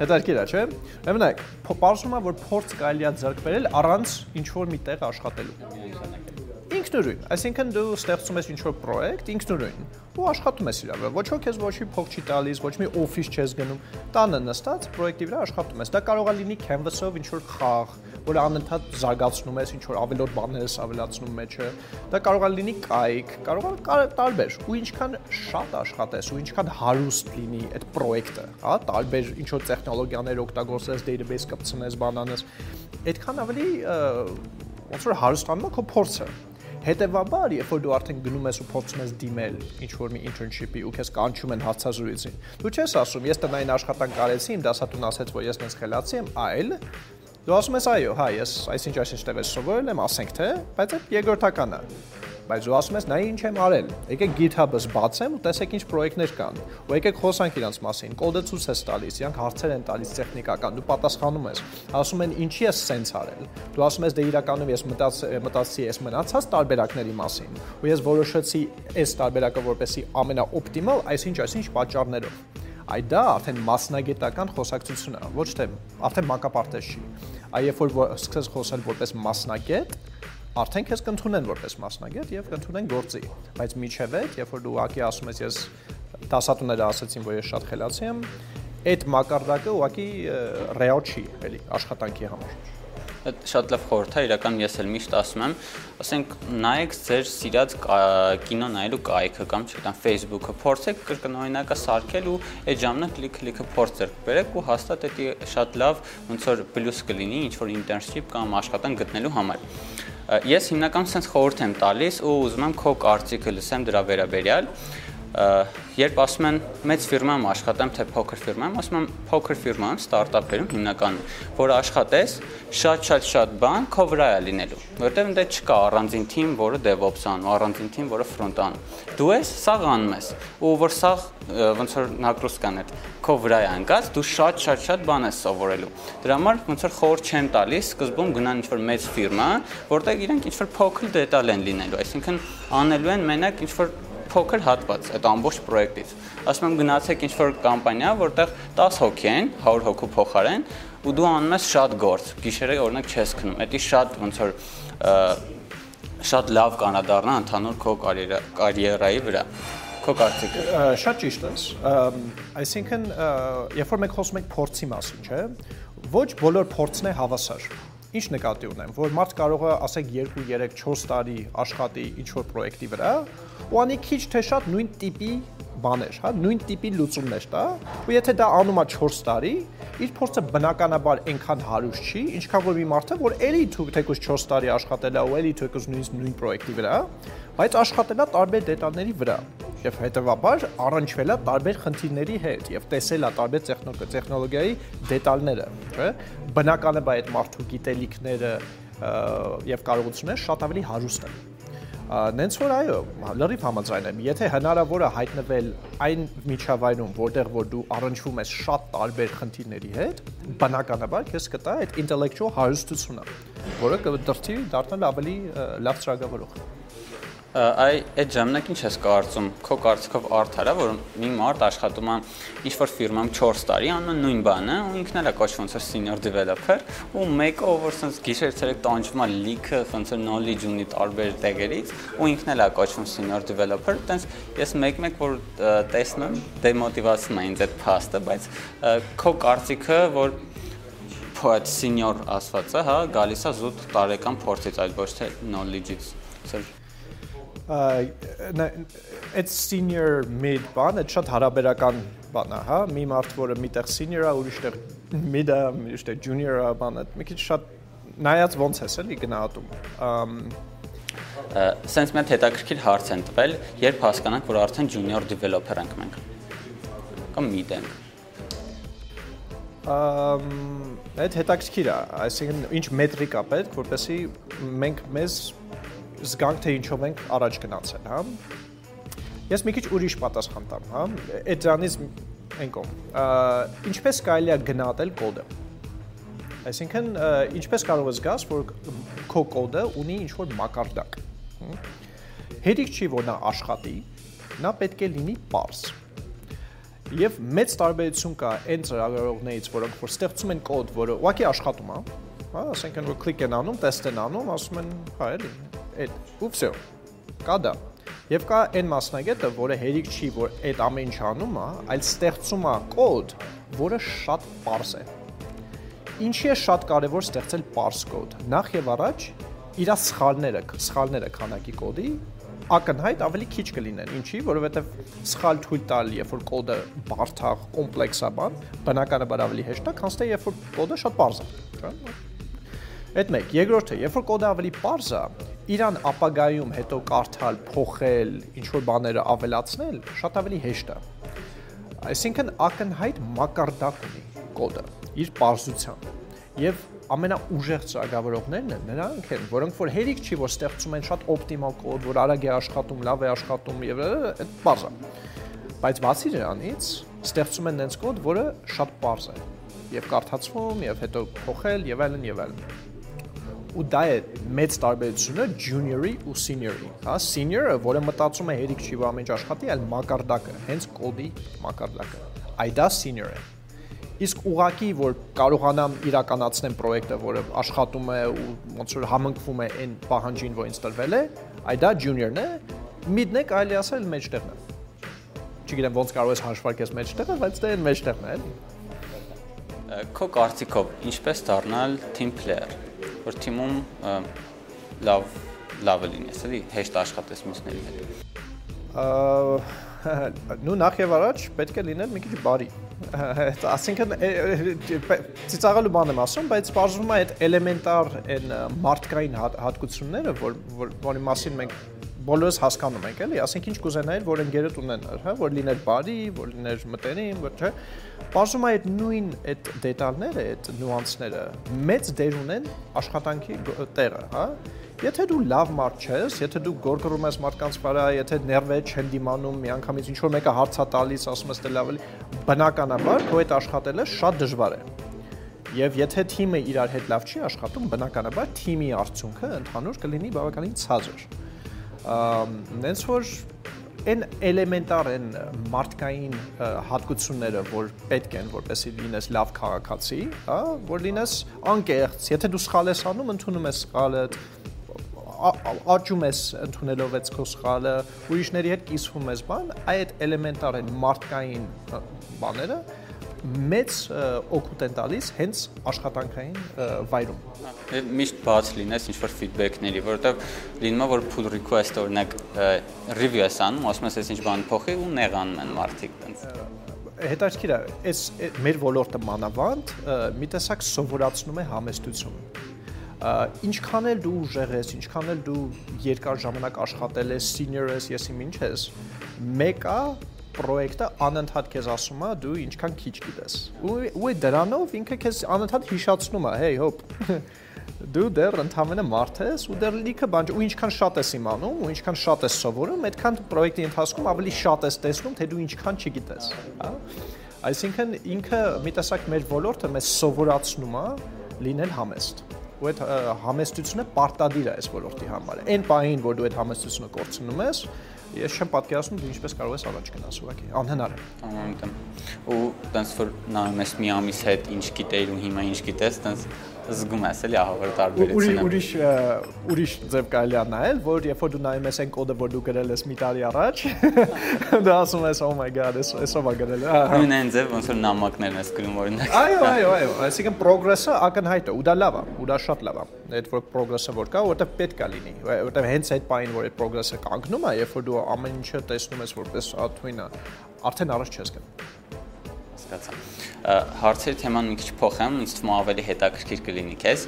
Հետարքիր է, չէ՞։ Ուրեմն, պարզվում է, որ փորձ կարելի է ձեռք բերել առանց ինչ որ մի տեղ աշխատելու ինքնուրույն, այսինքն դու ստեղծում ես ինչ-որ պրոյեկտ ինքնուրույն ու աշխատում ես իրավը։ Ոչ ոք քեզ ոչի փող չի տալիս, ոչ մի օֆիս չես գնում, տանը նստած պրոյեկտի վրա աշխատում ես։ Դա կարող է լինի canvas-ով ինչ-որ խաղ, որ անընդհատ զարգացնում ես, ինչ-որ ավելորդ բաներ ես ավելացնում մեջը։ Դա կարող է լինի կայք, կարող է տարբեր։ Ու ինչքան շատ աշխատես ու ինչքան հարուստ լինի այդ պրոյեկտը, հա, տարբեր ինչ-որ տեխնոլոգիաներ օգտագործես, database կպցնես, բանանես, այդքան ավելի ոնց որ հարստանում է քո փորձը Հետևաբար, երբ որ դու արդեն գնում ես ու փորձում ես դիմել ինչ որ մի internship-ի ու քեզ կանչում են հարցազրույցին, դու չես ասում, ես տնային աշխատանք կարեցի, իմ դասատուն ասեց, որ ես նենց խելացի եմ, այլ դու ասում ես, այո, հա, ես այսինչ այսինչ տեղ սովորել եմ, ասենք թե, բայց այդ երկրորդականը բայց դու ասում ես նա ինչ եմ արել եկեք GitHub-ը բացեմ ու տեսեք ինչ պրոյեկտներ կան ու եկեք խոսանք իրանց մասին կոդը ցույց ես տալիս իրանք հարցեր են տալիս տեխնիկական դու պատասխանում ես ասում են ինչի ես սենց արել դու ասում ես դե իրականում ես մտած մտածի ես մնացած տարբերակների մասին ու ես որոշեցի այս տարբերակը որպեսի ամենաօպտիմալ այսինչ այսինչ պատճառներով այ դա արդեն մասնագիտական խոսակցություն է ոչ թե արդեն մանկապարտեզ չի այ երբ որ սկսես խոսել որպես մասնագետ արդեն քեզ կընդունեն որպես մասնագետ եւ կընդունեն գործի, բայց միջև այդ, երբ որ դու ուղակի ասում ես ես դասատուները ասացին, որ ես շատ խելացի եմ, այդ մակարդակը ուղակի ռեալ չի, էլի աշխատանքի համար շատ լավ խորհուրդ է, իրական ես էլ միշտ ասում եմ, ասենք նայեք ձեր սիրած կինո նայելու կայքը կամ չգիտեմ Facebook-ը, փորձեք կրկնօրինակը սարքել ու այդ ժամանակ կլիկ-կլիկը փորձ ձեռք բերեք ու հաստատ դա շատ լավ ոնց որ պլյուս կլինի ինչ որ internship կամ աշխատանք գտնելու համար։ Ես հիմնականում sense խորհուրդ եմ տալիս ու ուզում եմ քո կարծիքը լսեմ դրա վերաբերյալ երբ ասում են մեծ ֆիրմայում աշխատեմ, թե փոքր ֆիրմայում, ասում եմ փոքր ֆիրմայում, ստարտափերում հիմնական, որ աշխատես, շատ-շատ շատ բան քո վրա է լինելու, որովհետև ընդ չկա առանձին թիմ, որը DevOps անում, առանձին թիմ, որը front անում։ Դու ես սաղ անում ես, ու որ սաղ ոնց որ նագրուսկան այդ քո վրա է անկած, դու շատ-շատ-շատ բան ես սովորելու։ Դրա համար ոնց որ խոր չեմ տալիս, սկզբում գնան ինչ-որ մեծ ֆիրմա, որտեղ իրենք ինչ-որ փոքր դետալ են լինելու, այսինքն անելու են մենակ ինչ-որ փոքր հատված այդ ամբողջ պրոյեկտից։ Ասում եմ գնացեք ինչ-որ կամպանիա, որտեղ 10 հոգի են, 100 հոգու փոխարեն, ու դու անում ես շատ գործ։ Գիշերը օրինակ չես քնում։ Դա շատ ոնց որ շատ լավ կանադառնա ընդհանուր քո կարիերայի վրա քո կարծիքը շատ ճիշտ է այսինքն երբ որ մենք խոսում ենք փորձի մասին չէ ոչ բոլոր փորձն է հավասար Ինչ նկատի ունեմ, որ մարդ կարող է, ասենք 2, 3, 4 տարի աշխատի ինչ-որ պրոյեկտի վրա, ու անի քիչ թե շատ նույն տիպի բաներ, հա, նույն տիպի լուծումներ տա, ու եթե դա անում է 4 տարի, իր փորձը բնականաբար այնքան հարուստ չի, ինչքան որ մի մարդը, որ էլի թեկուզ 4 տարի աշխատել է ու էլի թեկուզ նույն նույն պրոյեկտի վրա, բայց աշխատել է տարբեր դետալների վրա եւ հետեւաբար առնչվել է տարբեր խնդիրների հետ եւ տեսել է տարբեր տեխնոլոգիայի դետալները, չէ՞։ Բնական է, բայց այդ մարդու գիտելիքները եւ կարողությունները շատ ավելի հարուստ են նենց որ այո, լրիվ համաձայն եմ։ Եթե հնարավոր է հայտնվել այն միջավայրում, որտեղ որ դու առնչվում ես շատ տարբեր խնդիրների հետ, բնականաբար քեզ կտա այդ intellectual հարստությունը, որը կդրթի դառնալ ավելի լավ ծրագրավորող այ այդ ժամանակ ինչ ես կարծում քո կարծիքով արդար է որ մի մարդ աշխատում է ինչ որ ֆիրմայում 4 տարի անում նույն բանը ու ինքն էլ է կոչվում որ senior developer ու մեկը ով որ sense գիշեր ցերեկ տանջվում է լիքը որ knowledge ունի տարբեր տեղերից ու ինքն էլ է կոչվում senior developer տենց ես մեկ-մեկ որ տեսնում եմ դեմոտիվացում է ինձ այդ փաստը բայց քո կարծիքը որ այդ senior ասվածը, հա, գալիս է զուտ տարեկան փորձից, այլ ոչ թե knowledge-ից։ Սա այդ senior mid բան, այդ շատ հարաբերական բան է, հա, մի մարդ, որը միտեղ senior-ը, ուրիշտեղ mid-ը, ուրիշտեղ junior-ը, բանը, մի քիչ շատ նայած ոնց ես էլի գնահատում։ Սենց հատ հետաքրքիր հարց են տվել, երբ հասկանանք, որ արդեն junior developer ենք մենք։ Կամ mid ենք։ Ամ այդ հետաքրքիր է, այսինքն ինչ մետրիկ է պետք, որպեսզի մենք մեզ զգանք թե ինչով ենք առաջ գնացել, հա։ Ես մի քիչ ուրիշ պատասխան տամ, հա։ Այդ դրանից ենկոմ։ Ինչպես կարելի է գնահատել կոդը։ Այսինքն, ինչպես կարող ես զգաս, որ քո կոդը ունի ինչ-որ մակարդակ։ Հետիք չի, որ նա աշխատի, նա պետք է լինի པարս։ Եվ մեծ տարբերություն կա այն ծրագրավորողներից, որոնք որ ստեղծում են կոդ, որը ուղղակի աշխատում է, հա, ասենք որ կլիկ են անում, տեստ են անում, ասում են, հա, էլի, այդ ու վсё։ Կա դա։ Եվ կա այն մասնագետը, որը հերիք չի, որ այդ ամեն ինչ անում է, այլ ստեղծում է կոդ, որը շատ པարս է։ Ինչի է շատ կարևոր ստեղծել པարս կոդ։ Նախ եւ առաջ իր սխալները, սխալները քանակի կոդի ակնհայտ ավելի քիչ կլինեն։ Ինչի՞, որովհետև սխալ թույլ տալ, երբ որ կոդը բարթաղ, կոմպլեքս է բան, բնականաբար ավելի հեշտ է, քան թե երբ որ կոդը շատ པարզ է, չէ՞։ Այդ մեկ, երկրորդը, երբ որ կոդը ավելի པարզ է, իրան ապագայում հետո կարդալ, փոխել, ինչ որ բաները ավելացնել շատ ավելի հեշտ է։ Այսինքն ակնհայտ մակարդակ ունի կոդը իր པարզությամբ։ Եվ ամենաուժեղ ծրագրավորողներն են նրանք են, որոնք որ հերիք չի, որ ստեղծում են շատ օպտիմալ կոդ, որ արագ է աշխատում, լավ է աշխատում եւ այդ բարձա։ Բայց բացի դրանից ստեղծում են նենց կոդ, որը շատ པարզ է եւ կարդացվում եւ հետո փոխել եւ այլն եւ այլն ու դա է մեծ տարբերությունը junior-ի ու senior-ի, հա, senior-ը, որը մտածում է հերիք չի ինչ աշխատի, այլ մակարդակը, հենց կոդի մակարդակը։ Այ դա senior է։ Իսկ ուղակի որ կարողանամ իրականացնեմ պրոյեկտը, որը աշխատում է ու ոնց որ համընկվում է այն պահանջին, որ ինձ տրվել է, այ դա junior-ն է, mid-ն է կարելի ասել մեջտեղն է։ Չգիտեմ ոնց կարող ես հաշվարկես մեջտեղը, բայց դա այն մեջտեղն է, էլի։ Քո կարծիքով ինչպես դառնալ team player որ թիմում լավ լավը լինես, էլի հեշտ աշխատես մյուսների հետ։ նու <laughs> նախ եւ առաջ պետք է լինել մի քիչ բարի։ <laughs> Այսինքն ծիծաղալու բան եմ ասում, բայց բարձվում է այդ էլեմենտար այն մարդկային հատկությունները, որ որի մասին մենք բոլորս հասկանում ենք, էլի, ասենք ինչ կուզենայր, որ ընկերդ ունենար, հա, որ լիներ բարի, որ լիներ մտերիմ, որ չէ։ Բարձում այդ նույն այդ դետալները, այդ նյուանսները մեծ դեր ունեն աշխատանքի տեղը, հա։ Եթե դու լավ մարդ ես, եթե դու գորգռում ես մարդկանց վրա, եթե ներվեր չեն դիմանում, միանգամից ինչ որ մեկը հարցա տալիս, ասում ես դե լավ էլի, բնականաբար քո այդ աշխատելը շատ դժվար է։ Եվ եթե թիմը իրար հետ լավ չի աշխատում, բնականաբար թիմի արդյունքը ընդհանուր կլինի բավականին ցածր նենց որ այն էլեմենտար են մարդկային հատկությունները, որ պետք են, որպեսզի լինես լավ քաղաքացի, հա, որ լինես անկեղծ, եթե դու սխալ ես անում, ընդունում ես սխալը, աճում ես ընդունելով այդ քո սխալը, ուրիշների հետ կիսվում ես բան, այդ էլեմենտար են մարդկային բաները, մեծ օգուտ են տալիս հենց աշխատանքային վայրում։ Միշտ բաց լինես ինչ որ ֆիդբեքների, որովհետև լինում է որ pull request օրինակ review ես անում, ասում ես ինչ բան փոխի ու նեղանում են մարդիկ տենց հետաքրքիր է, այս մեր ոլորտը մանավանդ մի տեսակ սովորացնում է համեստություն ինչքան էլ դու ուժեղ ես, ինչքան էլ դու երկար ժամանակ աշխատել ես, senior ես, ես իմ ինչ ես, մեկը պրոյեկտը անընդհատ քեզ ասում է դու ինչքան քիչ գիտես։ Ու ու դրանով ինքը քեզ անընդհատ հիշացնում է, hey հոп <laughs> դու դեռ ընդհանրապես մարդ ես ու դեռ լիքը բան ու ինչքան շատ ես իմանում ու ինչքան շատ ես սովորում, այդքան պրոյեկտի ընթացքում ավելի շատ ես տեսնում, թե դու ինչքան չգիտես, հա։ Այսինքն ինքը մի տեսակ մեր ոլորտը մեզ սովորացնում է լինել համեստ ու այդ համեստությունը պարտադիր է այս ոլորտի համար։ Այն պահին, որ դու այդ համեստությունը կորցնում ես, ես չեմ պատկերացնում դու ինչպես կարող ես առաջ գնաս ուղղակի անհնար է անհամտեմ ու տենց որ նայում ես մի ամիս հետ ինչ գիտեիր ու հիմա ինչ գիտես տենց զգում ես էլի ահավոր տարբերությունը։ Ուրիշ ուրիշ ձև կարելի է նայել, որ երբ որ դու նայում ես այն կոդը, որ դու գրել ես մի տարի առաջ, <laughs> դու ասում ես, oh my god, ես էսով է գրել։ Նույն այն ձև ոնց որ նամակներն ես գրում օրինակ։ Այո, այո, այո, այսինքն progress-ը ակնհայտ է, ու դա լավ է, ու դա շատ լավ է։ Այդ որ progress-ը որ կա, որտեղ պետք է լինի, որտեղ հենց այդ պայն որ այդ progress-ը կանգնում է, երբ որ դու ամեն ինչը տեսնում ես որպես աթույնը, արդեն առաջ չես գնում հասկացա։ Հարցերի թեման մի քիչ փոխեմ, ինձ թվում է ավելի հետաքրքիր կլինի քեզ։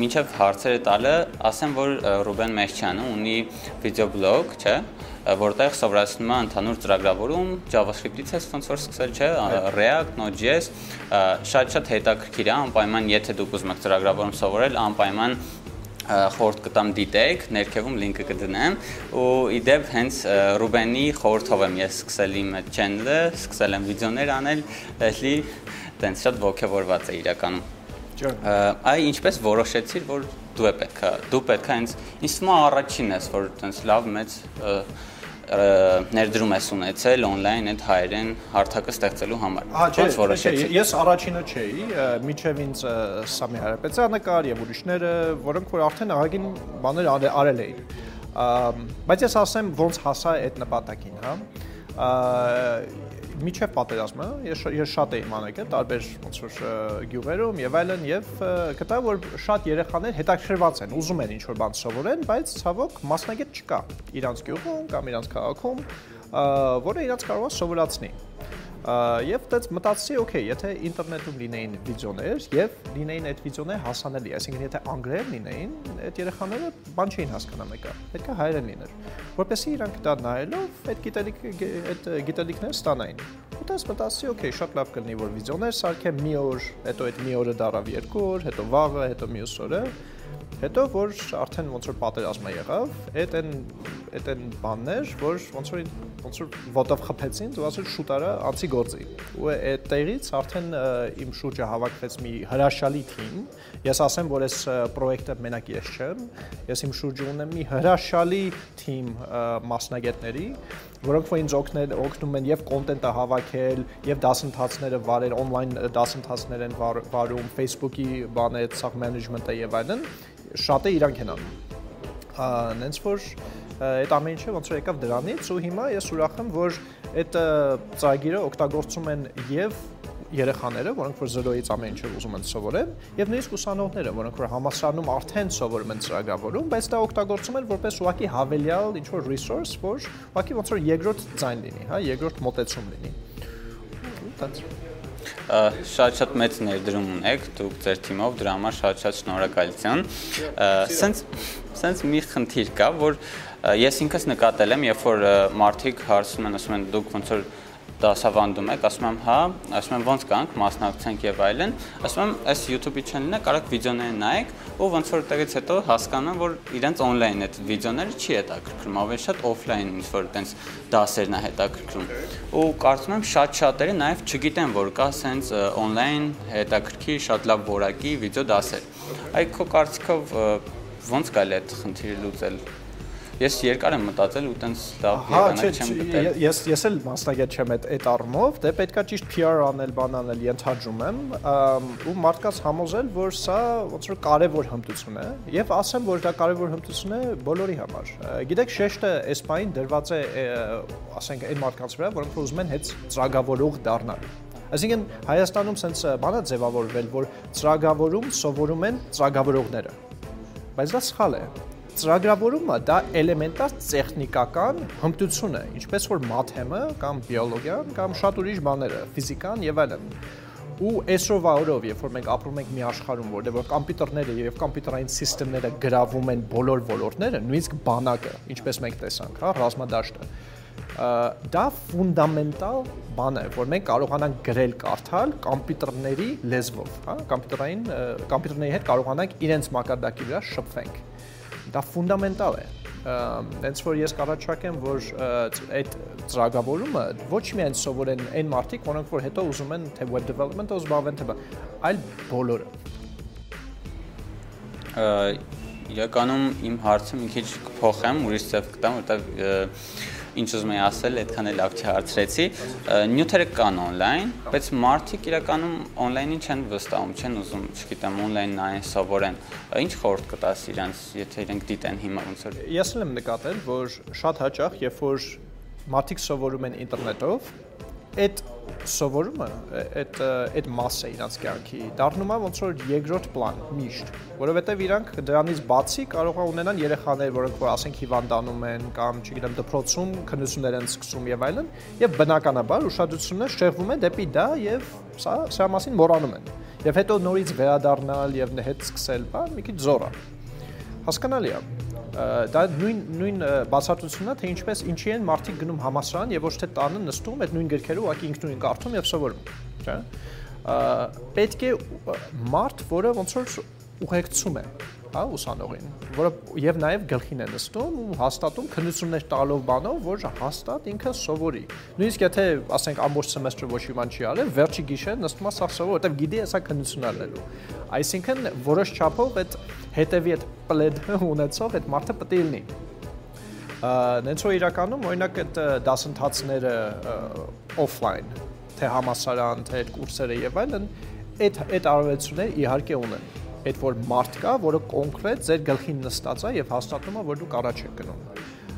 Մինչև հարցերը տալը, ասեմ, որ Ռուբեն Մեշչյանը ունի վիդեոբլոգ, չէ՞, որտեղ սովորացնում է ընդհանուր ծրագրավորում JavaScript-ից էս ոնց որ սկսել, չէ, React, Node.js, շատ-շատ հետաքրքիր է, անպայման եթե դուք ուզում եք ծրագրավորում սովորել, անպայման խորտ կտամ դիտեք, ներքևում լինքը կդնեմ ու իդեպ հենց Ռուբենի խորթով եմ ես սկսել իմ channel-ը, սկսել եմ վիդեոներ անել, էլի տենց շատ ողջավորված է իրականում։ Այ ինչպես որոշեցիր, որ դու է պետքա, դու պետքա հենց ինձ թվում է առաջինն ես, որ տենց լավ մեծ ներդրում ես ունեցել on-line այդ հայերեն հարթակը ստեղծելու համար։ Ոնց որոշեցի։ Ես առաջինը չէի, միջև ինձ Սամի Հարապետյանը կար եւ ուրիշները, որոնք որ արդեն ահագին բաներ արել էին։ Բայց ես ասեմ ոնց հասա այդ նպատակին, հա միջև պատերազմը ես ես շատ էի մանեկել տարբեր ոնց որ գյուղերում եւ այլն եւ գտա որ շատ երեխաներ հետաքրքրված են, ուզում են ինչ-որ բան սովորեն, բայց ցավոք մասնագետ չկա իրանց գյուղում կամ իրանց քաղաքում, որը իրանց կարող է սովորացնի եւ դից մտածեցի, օքեյ, եթե ինտերնետում լինեին վիդեոներ եւ լինեին այդ վիդեոները հասանելի, այսինքն եթե անգլերեն լինեին, այդ երեխաները բան չէին հասկանա մեկը, պետք է հայերեն լիներ, որպեսզի իրանք դա նայելով այդ գիտելիք այդ գիտելիքները ստանային։ Ու դες մտածեցի, օքեյ, շատ լավ կլինի որ վիդեոներ սարքեմ մի օր, հետո այդ մի օրը դարավ երկու օր, հետո վաղը, հետո մյուս օրը Հետո որ արդեն ոնց որ պատերազմը եղավ, այդ այն այդ այն բաններ, որ ոնց որ ոնց որ ոտով խփեցին, դու ասել շուտ արա անցի գործի։ Ու այդ տեղից արդեն իմ շուրջը հավաքվեց մի հրաշալի թիմ։ Ես ասեմ, որ այս պրոյեկտը մենակ ես չեմ, ես իմ շուրջը ունեմ մի հրաշալի թիմ մասնագետների, որոնք որ ինձ օգնել օգնում են եւ կոնտենտը հավաքել, եւ դասընթացները վարել, on-line դասընթացներ են վարում, Facebook-ի բանը, սա management-ը եւ այլն շատը իրանք են անում։ Նենց որ այդ ամեն ինչը ոնց որ եկավ դրանից ու հիմա ես ուրախ եմ, որ այդ ծրագիրը օգտագործում են եւ երեխաները, որոնք որ 0-ից ամեն ինչը ուզում են սովորեն, եւ նույնիսկ ուսանողները, որոնք որ համասարանում արդեն սովորում են ծրագրավորում, բայց դա օգտագործում են որպես ուղակի հավելյալ ինչ որ resource, որ ուղակի ոնց որ երկրորդ ձայն լինի, հա, երկրորդ մոտեցում լինի։ Տենց։ Շատ-շատ մեծ ներդրում ունեք դուք ձեր թիմով, դրա համար շատ-շատ շնորհակալություն։ Սենց սենց մի խնդիր կա, որ ես ինքս նկատել եմ, երբ որ մարդիկ հարցում են, ասում են դուք ոնց որ դասավանդում եք, ասում եմ, հա, ասում եմ ոնց կանք, մասնակցենք եւ այլն, ասում եմ, այս YouTube-ի չանելն է, կարաք վիդեոներ նայեք, ու ոնց որ տեղից հետո հասկանան, որ իրենց on-line այդ վիդեոները չի հետաքրքրում, ավելի շատ off-line ինչ որ տենց դասերն է հետաքրքրում։ Ու կարծում եմ շատ-շատերը նաեւ չգիտեն, որ կա սենց on-line հետաքրքիր շատ լավ որակի վիդեո դասեր։ Այ քո կարծիքով ոնց կարելի է այդ խնդիրը լուծել ես երկար եմ մտածել ու տենց լավ եղանակ չեմ գտել։ Ես ես էլ մասնագետ չեմ այդ այդ առումով, դե պետքա ճիշտ PR անել, բան անել, ենթադրում եմ, ու մարդկանց համոզել, որ սա ոնց որ կարևոր հմտություն է, եւ ասեմ, որ դա կարևոր հմտություն է բոլորի համար։ Գիտեք, շեշտը էսպային դրված է, ասենք, այն մարդկանց վրա, որոնք ուզում են հետ ծրագավորող դառնալ։ Այսինքն Հայաստանում sense բանա ձևավորվել, որ ծրագավորում սովորում են ծրագավորողները։ Բայց դա սխալ է ծրագրավորումը դա էլեմենտար տեխնիկական հմտություն է, ինչպես որ մաթեմը կամ բիոլոգիան կամ շատ ուրիշ բաները, ֆիզիկան եւ այլն։ Ու այսօրվա օրով, երբ որ մենք ապրում ենք մի աշխարհում, որտեղ որ համակարգիչները եւ համակարգային համակարգիչները գրավում են բոլոր ոլորտները, նույնիսկ բանակը, ինչպես մենք տեսանք, հա, ռազմադաշտը, դա ֆունդամենտալ բան է, որ մենք կարողանանք գրել, կարդալ համակարգիչների լեզվով, հա, համակարգային համակարգիչների հետ կարողանանք իրենց մակարդակի վրա շփվենք դա ֆունդամենտալ է հենց որ ես կարաչակեմ որ այդ ծրագրավորումը ոչ միայն սովորեն այն մարդիկ որոնք որ հետո ուզում են թե web development-ով զբաղվեն թե այլ բոլորը իրականում իմ հարցը մի քիչ կփոխեմ ուրիշ ձև կտամ որտեղ ինչ ուզում եի ասել, այդքան էլ լավ չհարցրեցի։ Նյութերը կան on-line, բայց մարդիկ իրականում on-line-ին չեն վստահում, չեն ուզում, չգիտեմ, on-line նայեն, սովորեն։ Ինչ խորհուրդ կտաս իրանց, եթե իրենք դիտեն հիմա ոնց որ։ Ես էլ եմ նկատել, որ շատ հաճախ, երբ որ մարդիկ սովորում են ինտերնետով, այդ սովորումը այդ այդ մասը իրանց կյանքի դառնում է ոնց որ երկրորդ պլան միշտ որովհետև իրանք դրանից բացի կարող է ունենան երեխաներ որոնք որ ասենք հիվանդանում են կամ չգիտեմ դպրոցում քննություններ են սկսում եւ այլն եւ բնականաբար ուշադրությունը շեղվում է դեպի դա եւ սա սա մասին մոռանում են եւ հետո նորից վերադառնալ եւ հետ սկսել բան մի քիչ զորա հասկանալի է դա նույն նույն բացատրությունն է թե ինչպես ինչի են մարդիկ գնում համասարան եւ ոչ թե տանը նստում այդ նույն գրքերը ուղղակի ինքնուրույն կարդում եւ սովորում չէ պետք է մարդ որը ոնց որ ուղեկցում է հա ուսանողին, որը եւ նաեւ գլխին է նստում ու հաստատում քննություններ տալով բանով, որ հաստատ ինքը սովորի։ Նույնիսկ եթե ասենք ամբողջ սեմեստրը ոչ մի բան չի արել, վերջի գիշեր նստում է սա սովոր, որտեվ գիտի հեսա քննություն արելու։ Այսինքն որոշ չափով այդ հետևի այդ պլեդ <laughs> ունեցող այդ մարդը պետք է լինի։ Նենց որ իրականում օրինակ այդ դասընթացները օֆլայն, թե համասարան, թե կուրսերը եւ այլն, այդ այդ արարողությունները իհարկե ունեն այդ որ մարդ կա, որը կոնկրետ ձեր գլխին նստած է եւ հաստատում է, որ դուք առաջ եք գնում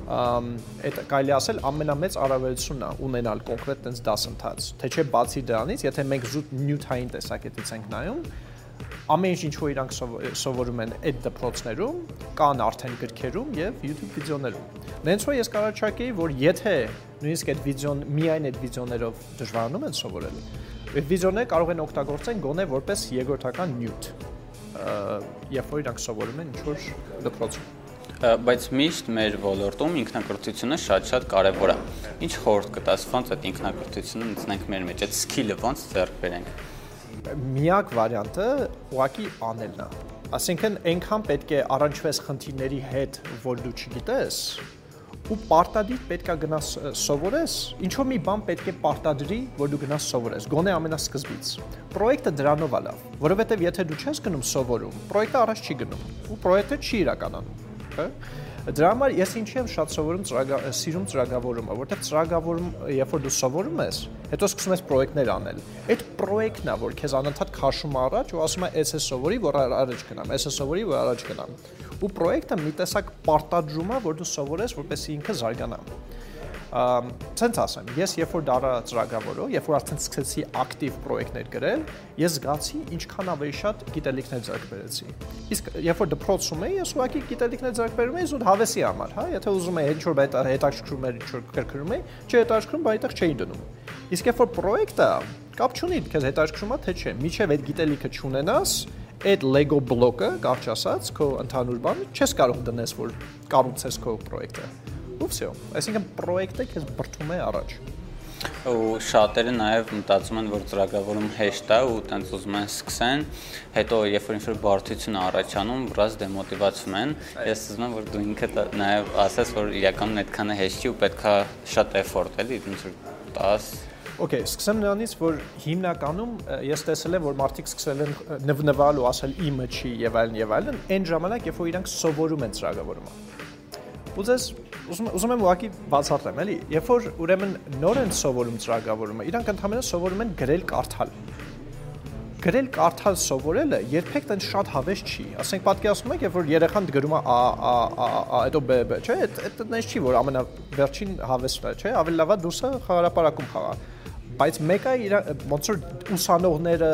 ըմ այդ կարելի ասել ամենամեծ առավելությունն է ունենալ կոնկրետ տես դասընթաց թե չէ բացի դրանից եթե մենք զուտ նյութային տեսակետից ենք նայում ամեն ինչ որ իրանք սովորում են այդ դպրոցներում կան արդեն գրքերում եւ YouTube վիդեոներում նենց որ ես կարաչակեի որ եթե նույնիսկ այդ վիդեոն միայն այդ վիդեոներով դժվարանում են սովորել այդ վիդեոները կարող են օգտագործեն գոնե որպես երկրորդական նյութ երբ որ իրանք սովորում են ինչ-որ դպրոցում բայց միշտ մեր ոլորտում ինքնակրթությունը շատ-շատ կարևոր է։ Ինչ խորհուրդ կտաս ոնց այդ ինքնակրթությունը ունենանք մեր մեջ, այդ սքիլը ոնց ձեռք բերենք։ Միակ վարիանտը ուղակի անելն է։ Այսինքն այնքան պետք է առնչվես խնդիրների հետ, որ դու չգիտես, ու պարտադիր պետքա գնաս սովորես, ինչու մի բան պետք է պարտադրի, որ դու գնաս սովորես, գոնե ամենասկզբից։ Պրոյեկտը դրանով է լավ, որովհետև եթե դու չես գնում սովորում, պրոյեկտը առաջ չի գնում, ու պրոյեկտը չի իրականանում, հա։ Դրա համար ես ինչի եմ շատ սովորում ծրագա սիրում ծրագավորումը, որտեղ ծրագավորում, երբ որ դու սովորում ես, հետո սկսում ես պրոյեկտներ անել։ Այդ պրոյեկտն է, որ քեզ անընդհատ քաշում առաջ ու ասում է, «Էս է սովորի, որ առաջ գնամ, էս է սովորի, որ առաջ գնամ»։ Ու պրոյեկտը մի տեսակ պարտադրում է, որ դու սովորես, որպեսզի ինքը զարգանա։ ցենց ասեմ, ես երբ որ դարա ծրագրավորող, երբ որ արդեն սկսեցի ակտիվ պրոյեկտներ գրել, ես զգացի ինչքան ավելի շատ գիտելիքներ ձեռք բերեցի։ Իսկ երբ որ դպրոցում էի, ես ուղղակի գիտելիքներ ձեռք բերում էի զուտ հավեսի համար, հա, եթե ուզում էի ինչ որ բայց հետաքրքրում էր, ինչ որ կրկնում էի, չհետաքրքրում, բայց այդտեղ չէի դնում։ Իսկ երբ որ պրոյեկտը կապ չունի, քեզ հետաքրքրում է թե չէ, միջև այդ գիտելիքը չունենաս, այդ Lego բլոկը, կարճ ասած, քո ընդհանուր բանը չես կարող դնես, որ կառուցես քո պրոյեկտը ու վсё։ Այսինքն պրոյեկտը քեզ բրթում է առաջ ու շատերը նաև մտածում են, որ ծրագրավորում հեշտ է ու տենց ուզում են սկսեն, հետո երբ որ ինչ-որ բարդություն առաջանում, վրաս դեմոտիվացվում են։ Ես ուզում եմ, որ դու ինքդ նաև ասես, որ իրականում այդքանը հեշտ չի ու պետքա շատ էֆորտ էլի, ինչ որ 10 Okay, սկսեմ նրանից, որ հիմնականում ես տեսել եմ, որ մարդիկ սկսել են նվնվալ ու ասել իմը չի եւ այլն եւ այլն, այն ժամանակ, երբ որ իրանք սովորում են ծրագրավորումը։ Ուզես ուզում ուզում եմ ուղակի բացատրեմ, էլի, երբ որ ուրեմն նոր են սովորում ծրագրավորումը, իրանք ընդհանրապես սովորում են գրել կարդալ գրել կարդալ սովորելը երբեք տենց շատ հավես չի։ Ասենք պատկերացնում եք, երբ որ երեխան գրում է ա ա ա ա, հետո բ բ, չէ՞, այդ այդ տենց չի, որ ամենավերջին հավեսն է, չէ՞, ավելի լավա դուսը խաղարապարակում խաղա բայց մեկը իր ոնց որ ուսանողները,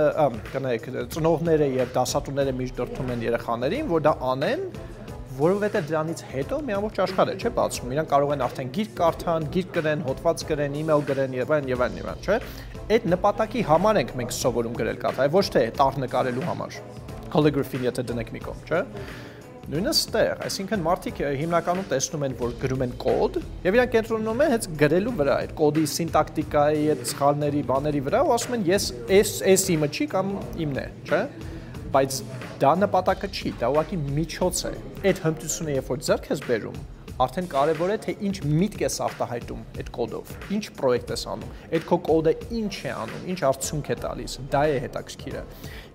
կնայեք, ծնողները եւ դասատուները միշտ դրթում են երեխաներին, որ դա անեն, որովհետեւ դրանից հետո մի ամբողջ աշխարհ է, չէ՞, բացվում։ Իրանք կարող են արդեն գիրք կարդան, գիրք գրեն, հոդված գրեն, email գրեն եւ այլն եւ այլն եւ այլն, չէ՞։ Այդ նպատակի համար ենք մենք սովորում գրել կարդալ, ոչ թե տառ նկարելու համար։ Calligraphy-ն եթե դնենք մի կողմ, չէ՞ նույնը ստեղ, այսինքն մարդիկ հիմնականում տեսնում են, որ գրում են կոդ եւ իրանք կենտրոնում են հենց գրելու վրա, այդ կոդի սինտակտիկայի, այդ սխալների, բաների վրա ու ասում են ես էս էս իմը չի կամ իմն է, չէ՞ բայց դա նպատակը չի, դա ուղղակի միջոց է։ Այդ հմտությունը երբ որ ձեռք ես բերում, արդեն կարևոր է թե ինչ միտք ես արտահայտում այդ կոդով, ինչ պրոյեկտ ես անում, այդ քո կոդը ինչ է անում, ինչ արդյունք է տալիս, դա է հետաքրքիրը։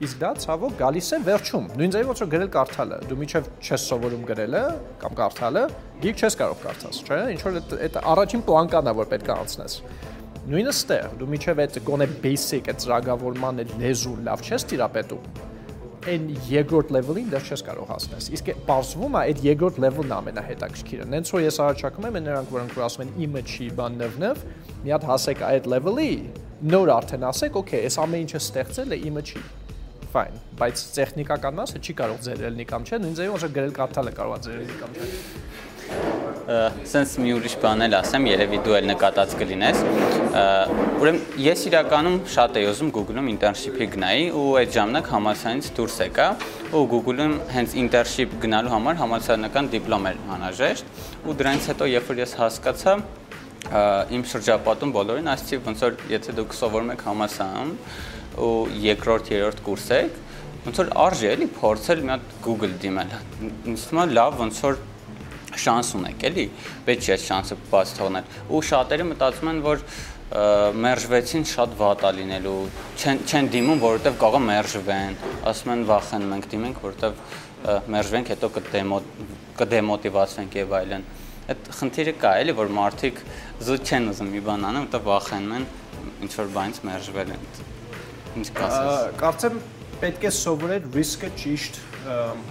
Իսկ դա ցավոք գալիս է վերջում։ Նույն ձևի ոնց որ գրել կարդալը, դու միջև չես սովորում գրելը կամ կարդալը, գիրք չես կարող կարդաս, չէ՞։ Ինչ որ այդ առաջին պլանկանն է որ պետք է անցնես նույնը ստեղ դու միջև այդ գոնե basic այդ ծրագրավորման այդ լեզու լավ չես տիրապետում այն երկրորդ level-ին դեռ չես կարող հասնես։ Իսկ բարձվում է այդ երկրորդ level-ն ամենահետաքրքիրը։ Նենց որ ես առաջարկում եմ նրանք, որոնք որ ասում են իմը չի բան նվնվ, մի հատ հասեք այդ level-ի, նոր արդեն ասեք, okay, այս ամեն ինչը ստեղծել է իմը չի fine, բայց տեխնիկական մասը չի կարող ձերելնի կամ չէ, նույն ձևի ոնց որ գրել կարդալը կարող է ձերելնի կամ չէ սենց մի ուրիշ բան էլ ասեմ, երևի դու էլ նկատած կլինես։ Ուրեմն ես իրականում շատ էի ուզում Google-ում internship-ի գնայի ու այդ ժամանակ համալսարանից դուրս եկա ու Google-ում հենց internship գնալու համար համալսարանական դիպլոմ էր անհրաժեշտ ու դրանից հետո երբ որ ես հասկացա իմ շրջապատում բոլորին ասացի ոնց որ եթե դուք սովորում եք համալսարանում ու երկրորդ, երրորդ կուրս եք, ոնց որ արժի էլի փորձել մի հատ Google դիմել։ Ինձ լավ ոնց որ շանս ունեք, էլի, պետք չէ շանսը բաց թողնել։ Ու շատերը մտածում են, որ մերժվեցին շատ վատ է լինելու, չեն չեն դիմում, որովհետև կարող է մերժվեն, ասում են վախենում ենք դիմենք, որովհետև մերժվենք, հետո կդեմո կդեմոտիվացվենք եւ այլն։ Այդ խնդիրը կա, էլի, որ մարդիկ զուտ չեն ուզում մի բան անեն, որովհետև վախենում են ինչ որ բանից մերժվել են։ Ինչ կասես։ Կարծեմ պետք է սովորել ռիսկը ճիշտ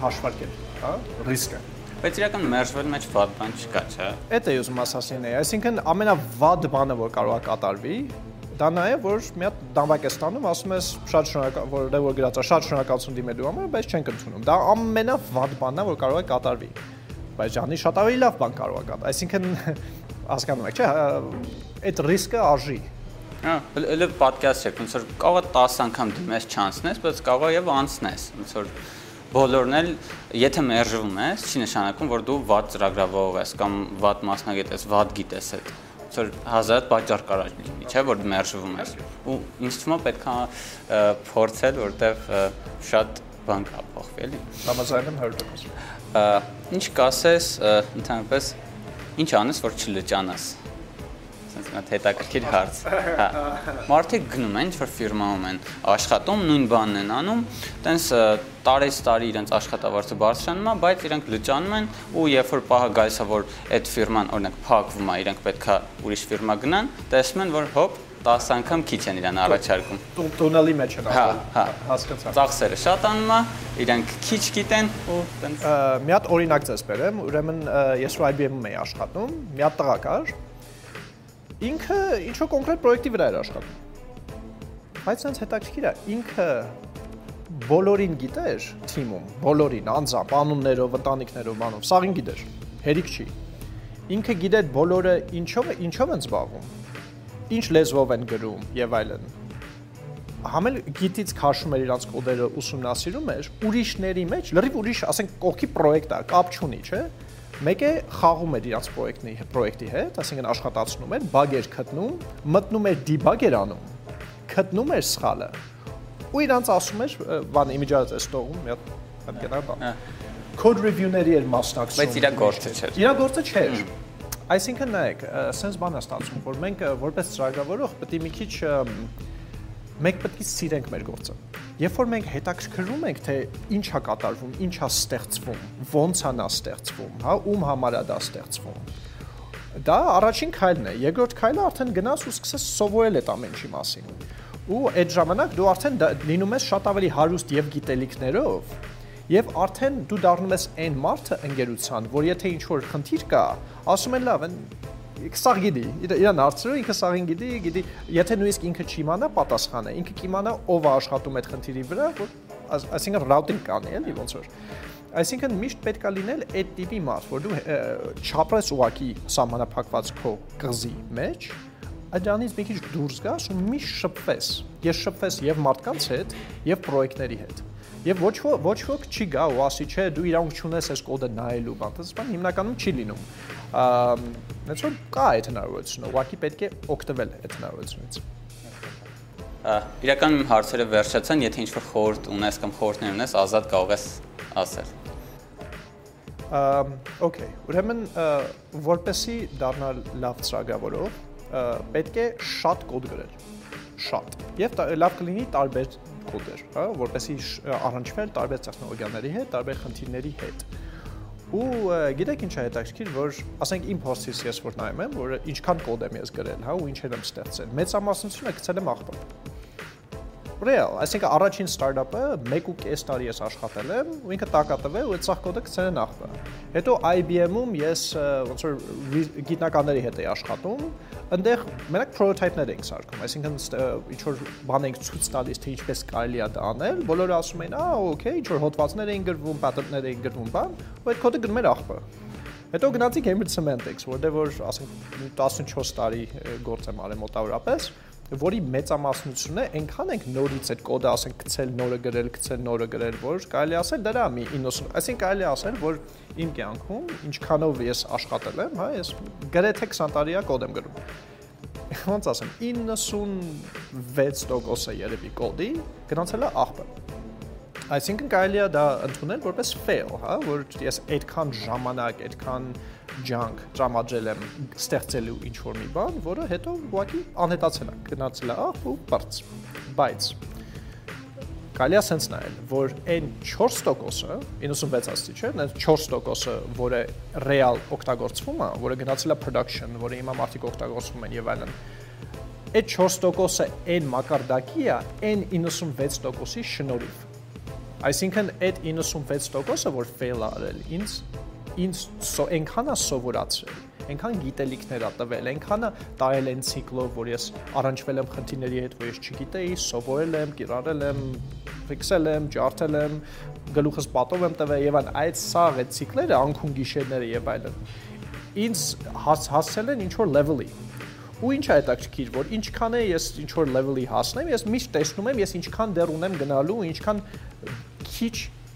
հաշվարկել, հա, ռիսկը Բայց իրական մերժվել մեջ վատ բան չկա, չէ՞։ Էդ է ուզում ասասին է, այսինքն ամենավատ բանը, որ կարող է կատարվի, դա նա է, որ մի հատ դամբակ է ստանում, ասում ես շատ շնորհակալ, որ դե որ գրածա, շատ շնորհակալություն դիմելու համար, բայց չենք ընդունում։ Դա ամենավատ բանն է, որ կարող է կատարվի։ Բայց ջանի շատ ավելի լավ բան կարող է կատարել։ Այսինքն <laughs> հասկանում եք, չէ՞, այդ ռիսկը արժի։ Հա, հələ պատկաստ չեք, ոնց որ կարող է 10 անգամ դիմես չանցնես, բայց կարող է եւ անցնես, ոնց որ բոլորն էլ եթե մերժվում ես, չի նշանակում, որ դու վատ ծրագրավորող ես կամ վատ մասնագետ ես, վատ գիտես այդ որ հազար պատճառ կարա լինի, չէ՞ որ մերժվում ես։ Ու ինձ թվում է պետք է փորձել, որտեվ շատ բան կա փոխվի, էլի։ Համաձայն եմ 100%։ Ինչ կասես, ընդհանրապես ինչ անես, որ չլճանաս sense նա հետաքրքիր հարց։ Հա։ Մարդիկ գնում են, ինչ-որ ֆիրմայում են աշխատում, նույն բանն են անում, տենց տարեց տարի իրենց աշխատավարձը բարձրանում է, բայց իրենք լճանում են ու երբ որ պահը գալիս է, որ այդ ֆիրման օրինակ փակվում է, իրենք պետքա ուրիշ ֆիրմա գնան, տեսնում են, որ հոп 10 անգամ քիչ են իրան առաջարկում։ Տունելի մեջ են հա, հա, հասկացա։ Ծախսերը շատանում է, իրանք քիչ գիտեն ու տենց մի հատ օրինակ ձեզ բերեմ, ուրեմն ես IBM-ում էի աշխատում, մի հատ տղա կար, ինքը ինչ որ կոնկրետ պրոյեկտի վրա էր աշխատում։ Բայց sense հետաքրքիր է, ինքը բոլորին գիտեր թիմում, բոլորին անձամբ, անուններով, ընտանիքներով, բանով, սաղին գիտեր։ Հերիք չի։ Ինքը գիտեր բոլորը ինչով ինչով են զբաղվում, ինչ լեզվով են գրում եւ այլն համել գիտից քաշում էր իրանց կոդերը ուսումնասիրում էր ուրիշների մեջ լրիվ ուրիշ ասենք կողքի պրոյեկտ է կապ չունի չէ մեկը խաղում էր իրանց պրոյեկտի պրոյեկտի հետ այսինքն աշխատացնում էր բագ էր գտնում մտնում էր դիբագ էր անում գտնում էր սխալը ու իրանց ասում էր բան է ստողում մի հատ հատկենա բան code review-ների էր մասնակցում բայց իր գործը չէր իր գործը չէր այսինքն նայեք sense բան է ստացվում որ մենք որպես ծրագրավորող պետք է մի քիչ մենք պետք է սիրենք մեր գործը երբ որ մենք հետաքրքրվում ենք թե ինչա կատարվում ինչա ստեղծվում ո՞նց է նա ստեղծվում հա ում համար է դա ստեղծվում դա առաջին քայլն է երկրորդ քայլը արդեն գնաս ու սկսես սովորել այդ ամեն ինչի մասին ու այդ ժամանակ դու արդեն լինում ես շատ ավելի հարուստ եւ գիտելիքներով եւ արդեն դու դառնում ես այն մարդը ընկերության, որ եթե ինչ որ խնդիր կա, ասում են լավ, սաղ գիտի, իրան հարցրու, ինքը սաղին գիտի, գիտի, եթե նույնիսկ ինքը չիմանա պատասխանը, ինքը կիմանա ով է աշխատում այդ խնդիրի վրա, որ այսինքն routing կանի, էլի ոնց որ Այսինքն միշտ պետք է լինել այդ տիպի մարդ, որ դու չապրես ուղակի սահմանափակված քո կղզի մեջ, դրանից մի քիչ դուրս գաս ու միշտ շփվես։ Ես շփվես եւ մարդկանց հետ, եւ պրոյեկտների հետ։ Եվ ոչ ոչ ոք չի գա ու ասի, չէ, դու իրանք չունես այս կոդը նայելու, բան, դա բան հիմնականում չի լինում։ Ահա, որ կա այդ հնարավորությունը, ուղղակի պետք է օգտվել այդ հնարավորությունից։ Իրականում հարցերը վերջացան, եթե ինչ-որ խորհուրդ ունես կամ խորհուրդներ ունես, ազատ կարող ես ասել։ օքեյ, ուրեմն որպեսի դառնալ լավ ծրագրավորող, պետք է շատ կոդ գրել շատ եւ լավ կլինի տարբեր կոդեր, հա, որպեսի առնչվել տարբեր տեխնոլոգիաների հետ, տարբեր խնդիրների հետ։ Ու գիտեք ինչ է հետաքրքիր, որ ասենք իմ փոստից ես որ նայում եմ, որ ինչքան կոդ եմ ես գրել, հա, ու ինչ եմ ստեղծել։ Մեծամասնությունը գցել եմ աղբոր Real, այսինքն առաջին ստարտափը 1.5 տարի ես աշխատել եմ ու ինքը տակատվել ու այդ ցախ կոդը գցել են աղբը։ Հետո IBM-ում ես ոնց որ գիտնականների հետ էի աշխատում, այնտեղ մենակ prototype-ներ էինք սարքում, այսինքն ինչ որ բան էինք ցույց տալիս թե ինչպես կարելի է դա անել, բոլորը ասում էին, «Ա, օքեյ, ինչ որ հոդվածներ էին գրվում, patent-ներ էին գրվում, բան», ու այդ կոդը գնում էր աղբը։ Հետո գնացի Cambridge Semantics, որտեղ որ ասենք 14 տարի գործ եմ արել մոտավորապես, որի մեծամասնությունը այնքան ենք նորից այդ կոդը ասենք գցել, նորը գրել, գցել, նորը գրել, որ կարելի ասել դրա մի 90, այսինքն կարելի ասել, որ իմ կյանքում ինչքանով ես աշխատել եմ, հա, ես գրեթե 20 տարի է կոդ եմ գրում։ Ոնց ասեմ, 96%-ը երևի կոդի գնացել է աղբը։ Այսինքն կարելի է դա ընդունել որպես fail, հա, որ ես այդքան ժամանակ, այդքան ջանք տրամադրել եմ ստեղծելու ինչ որ մի բան, որը հետո ուղղակի անհետացել է, գնացել է ահ ու բարձ։ Բայց կարելի է sense նայել, որ այն 4%-ը, 96 աստի չէ, այն 4%-ը, որը real օգտագործվում է, որը գնացել է production, որը հիմա մարդիկ օգտագործվում են եւ այլն, այդ 4%-ը այն մակարդակի է, այն 96%-ի շնորհիվ Այսինքն այդ 96%-ը, որ fail արել, ինձ ինձ այնքան է սովորացրել, այնքան գիտելիքներ ա տվել, այնքան է տարել այն ցիկլով, որ ես առանջվել եմ խնդիրների հետ, որ ես չգիտեի, սովորել եմ, կիրառել եմ, ֆիքսել եմ, ջարդել եմ, գլուխս պատով եմ տվել եւ այն այդ սա այդ ցիկլերը անքուն գիշերները եւ այլն ինձ հաս, հասցել են ինչ որ level-ի ու ինչ է հետաքրքիր որ ինչքան է ես ինչ որ level-ի հասնեմ ես միշտ տեսնում եմ ես ինչքան դեռ ունեմ գնալու ինչքան քիչ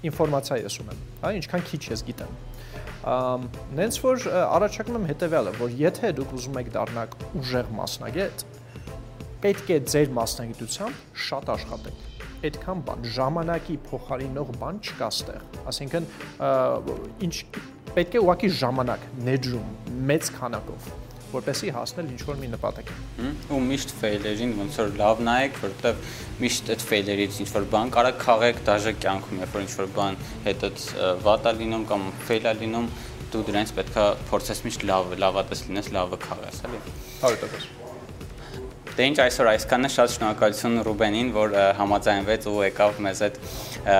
ինֆորմացիա ես ունեմ հա ինչքան քիչ ես գիտեմ նենց որ առաջարկում եմ հետեւյալը, որ եթե դուք ուզում եք դառնալ ուժեղ մասնագետ, պետք է ձեր մասնագիտությամբ շատ աշխատեք այդքան բան ժամանակի փոխարինող բան չկա ստեղ ասինքն ինչ պետք է ուղակի ժամանակ ներդրում մեծ քանակով որպեսի հասնել ինչ որ մի նպատակի։ Ու միշտ ֆեյլերին ոնց որ լավ նայեք, որովհետև միշտ այդ ֆեյլերից ինչ որ բան կարա քաղեք դաժե կյանքում, երբ որ ինչ որ բան հետդ վատա լինում կամ ֆեյլա լինում, դու դրանից պետքա փորձես միշտ լավ լավատես լինես, լավը քաղես, էլի։ 100%։ Դե ինչ այսօր այսքանն է շատ շնորհակալություն Ռուբենին, որ համաձայնվեց ու եկավ մեզ հետ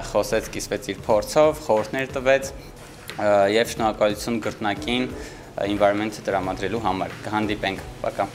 խոսեց, կիսվեց իր փորձով, խորհուրդներ տվեց եւ շնորհակալություն գրտնակին environment-ը տրամադրելու համար։ Կհանդիպենք։ Բակա։